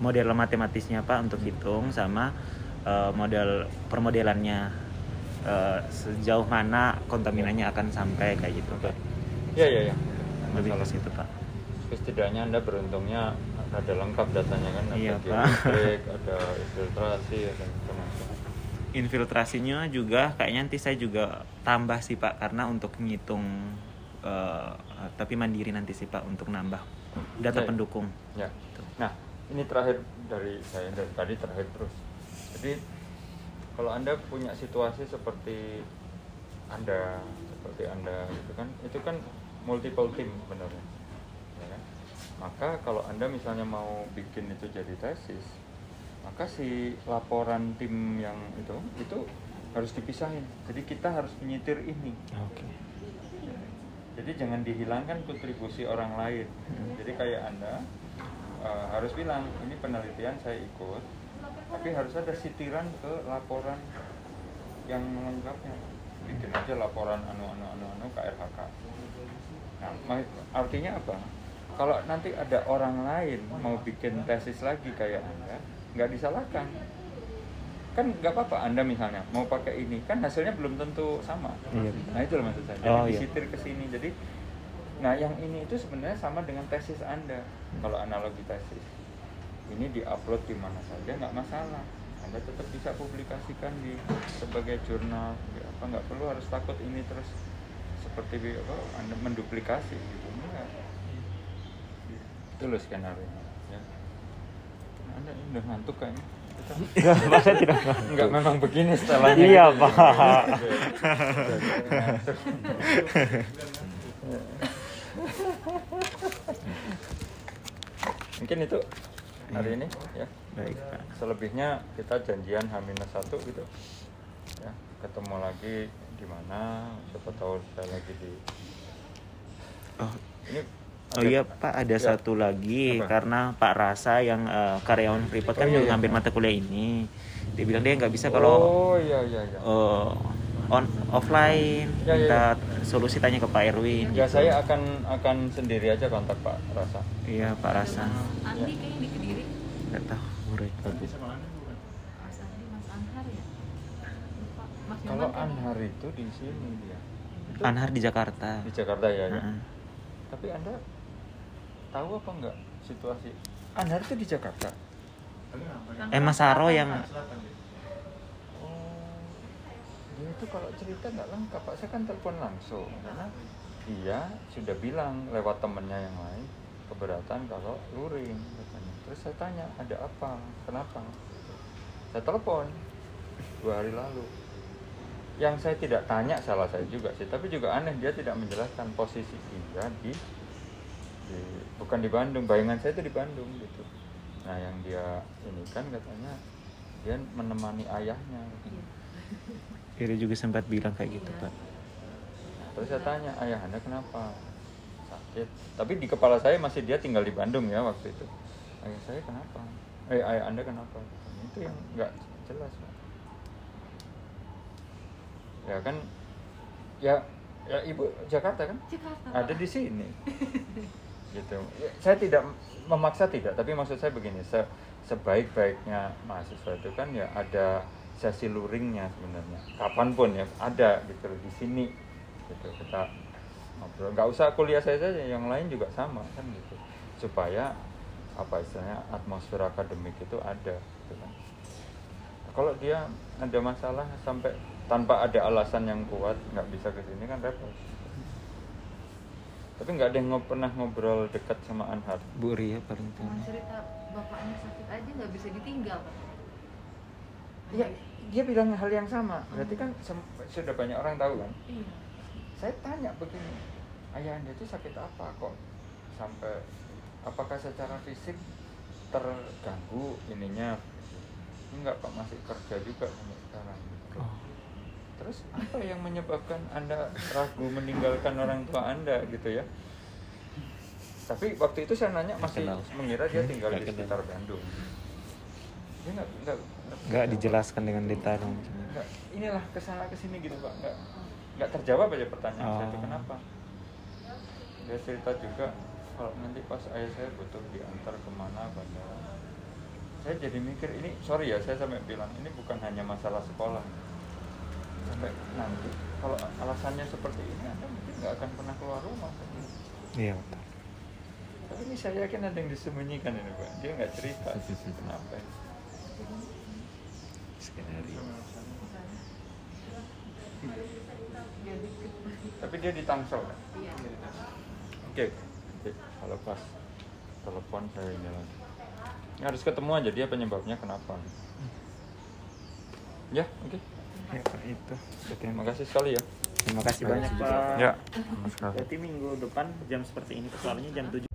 model matematisnya Pak untuk hitung sama eh, model permodelannya Eh, sejauh mana kontaminannya akan sampai kayak gitu Pak. ya ya ya Lebih ke situ Pak. Tapi setidaknya anda beruntungnya ada lengkap datanya kan ada Iya, Pak. geolistrik ada infiltrasi ada macam-macam Infiltrasinya juga kayaknya nanti saya juga tambah sih Pak karena untuk ngitung eh, tapi mandiri nanti sih Pak untuk nambah data Ya. pendukung. Ya. Nah, ini terakhir dari saya dari tadi terakhir terus. Jadi kalau Anda punya situasi seperti Anda, seperti Anda gitu kan, itu kan multiple team sebenarnya. Ya kan? Maka kalau Anda misalnya mau bikin itu jadi tesis, maka si laporan tim yang itu itu harus dipisahin. Jadi kita harus menyitir ini. Oke. Jadi jangan dihilangkan kontribusi orang lain. Jadi kayak anda eh, harus bilang ini penelitian saya ikut, tapi harus ada sitiran ke laporan yang lengkapnya. Bikin aja laporan anu anu anu anu KRHK. Nah, artinya apa? Kalau nanti ada orang lain mau bikin tesis lagi kayak anda, nggak disalahkan. Kan nggak apa-apa anda misalnya mau pakai ini, kan hasilnya belum tentu sama. Iya. Nah itu loh maksud saya. Jadi Oh, iya. disitir ke sini. Jadi nah yang ini itu sebenarnya sama dengan tesis Anda. Kalau analogi tesis. Ini diupload di mana saja nggak masalah. Anda tetap bisa publikasikan di sebagai jurnal. Ya, apa nggak perlu harus takut ini terus seperti apa Anda menduplikasi gitu. Enggak. Itu loh skenario. Ya. Anda ini udah ngantuk kayaknya. Kita- Saya tidak Enggak memang begini setelahnya. Iya, gitu. Pak. Mungkin itu hari ini ya. Baik Pak. Selebihnya kita janjian H-1 gitu. Ya, ketemu lagi di mana? Siapa tahu saya lagi di Oh, ini Oh iya Pak, ada Ya. satu lagi Apa? karena Pak Rasa yang eh, karyawan Freeport kan Oh, iya, juga iya. ngambil mata kuliah ini. Dia bilang dia nggak bisa kalau Oh iya iya iya. eh, on offline Ya, ya, minta solusi tanya ke Pak Erwin. Ya gitu. saya akan akan sendiri aja kontak Pak Rasa. Iya Pak Rasa. Andi kayaknya di Kediri Nggak tahu. Anhar ya Kalau kan? Anhar itu di sini dia. Itu Anhar di Jakarta. di Jakarta ya. ya. Heeh. Tapi Anda tahu apa enggak situasi Anhar itu di Jakarta? Eh Mas Saro yang Oh, dia itu kalau cerita nggak lengkap Pak. Saya kan telepon langsung karena dia sudah bilang lewat temennya yang lain keberatan kalau luring katanya. Terus saya tanya ada apa? Kenapa? Saya telepon dua hari lalu. Yang saya tidak tanya salah saya juga sih, tapi juga aneh dia tidak menjelaskan posisi dia di, di bukan di Bandung. Bayangan saya itu di Bandung gitu. Nah yang dia ini kan katanya dia menemani ayahnya. Dia juga sempat bilang kayak gitu Pak. Nah, terus saya tanya ayah anda kenapa sakit? Tapi di kepala saya masih dia tinggal di Bandung ya waktu itu. Ayah saya kenapa? Eh ayah anda kenapa? Itu yang nggak jelas. Pak. Ya kan, ya ya ibu Jakarta kan? Jakarta ada di sini gitu. Ya, saya tidak memaksa tidak tapi maksud saya begini se sebaik-baiknya mahasiswa itu kan ya ada sesi luringnya sebenarnya. Kapan pun ya ada gitu di sini. Gitu kita ngobrol. Nggak usah kuliah saya saja yang lain juga sama kan gitu. Supaya apa istilahnya atmosfer akademik itu ada gitu kan. Kalau dia ada masalah sampai tanpa ada alasan yang kuat nggak bisa ke sini kan repot tapi nggak ada yang pernah ngobrol dekat sama Anhar Bu Ria paling Cuma tinggi. cerita bapaknya sakit aja nggak bisa ditinggal Pak. ya dia bilang hal yang sama berarti kan sudah banyak orang tahu kan Iya. saya tanya begini ayah anda itu sakit apa kok sampai apakah secara fisik terganggu ininya enggak pak masih kerja juga sampai sekarang terus apa yang menyebabkan anda ragu meninggalkan orang tua anda gitu ya? Tapi waktu itu saya nanya masih kenal. mengira dia tinggal Nggak di kenal. sekitar Bandung. Dia nggak nggak nggak dijelaskan dengan detail. Nggak. Inilah ke sana ke sini gitu pak. Nggak nggak terjawab aja pertanyaan saya itu Oh. kenapa? Dia cerita juga kalau nanti pas ayah saya butuh diantar ke mana bandara saya jadi mikir ini sorry ya saya sampai bilang ini bukan hanya masalah sekolah sampai nanti kalau alasannya seperti ini anda mungkin nggak akan pernah keluar rumah iya betul tapi ini saya yakin ada yang disembunyikan ini pak dia nggak cerita kenapa skenario Tapi dia di Tangsel kan? Oke. Oke, Kalau pas telepon saya ini lagi. Ini harus ketemu aja dia penyebabnya kenapa. Ya, oke. Ya pak itu. Terima kasih sekali ya. terima kasih banyak pak. Ya, berarti minggu depan jam seperti ini soalnya jam 7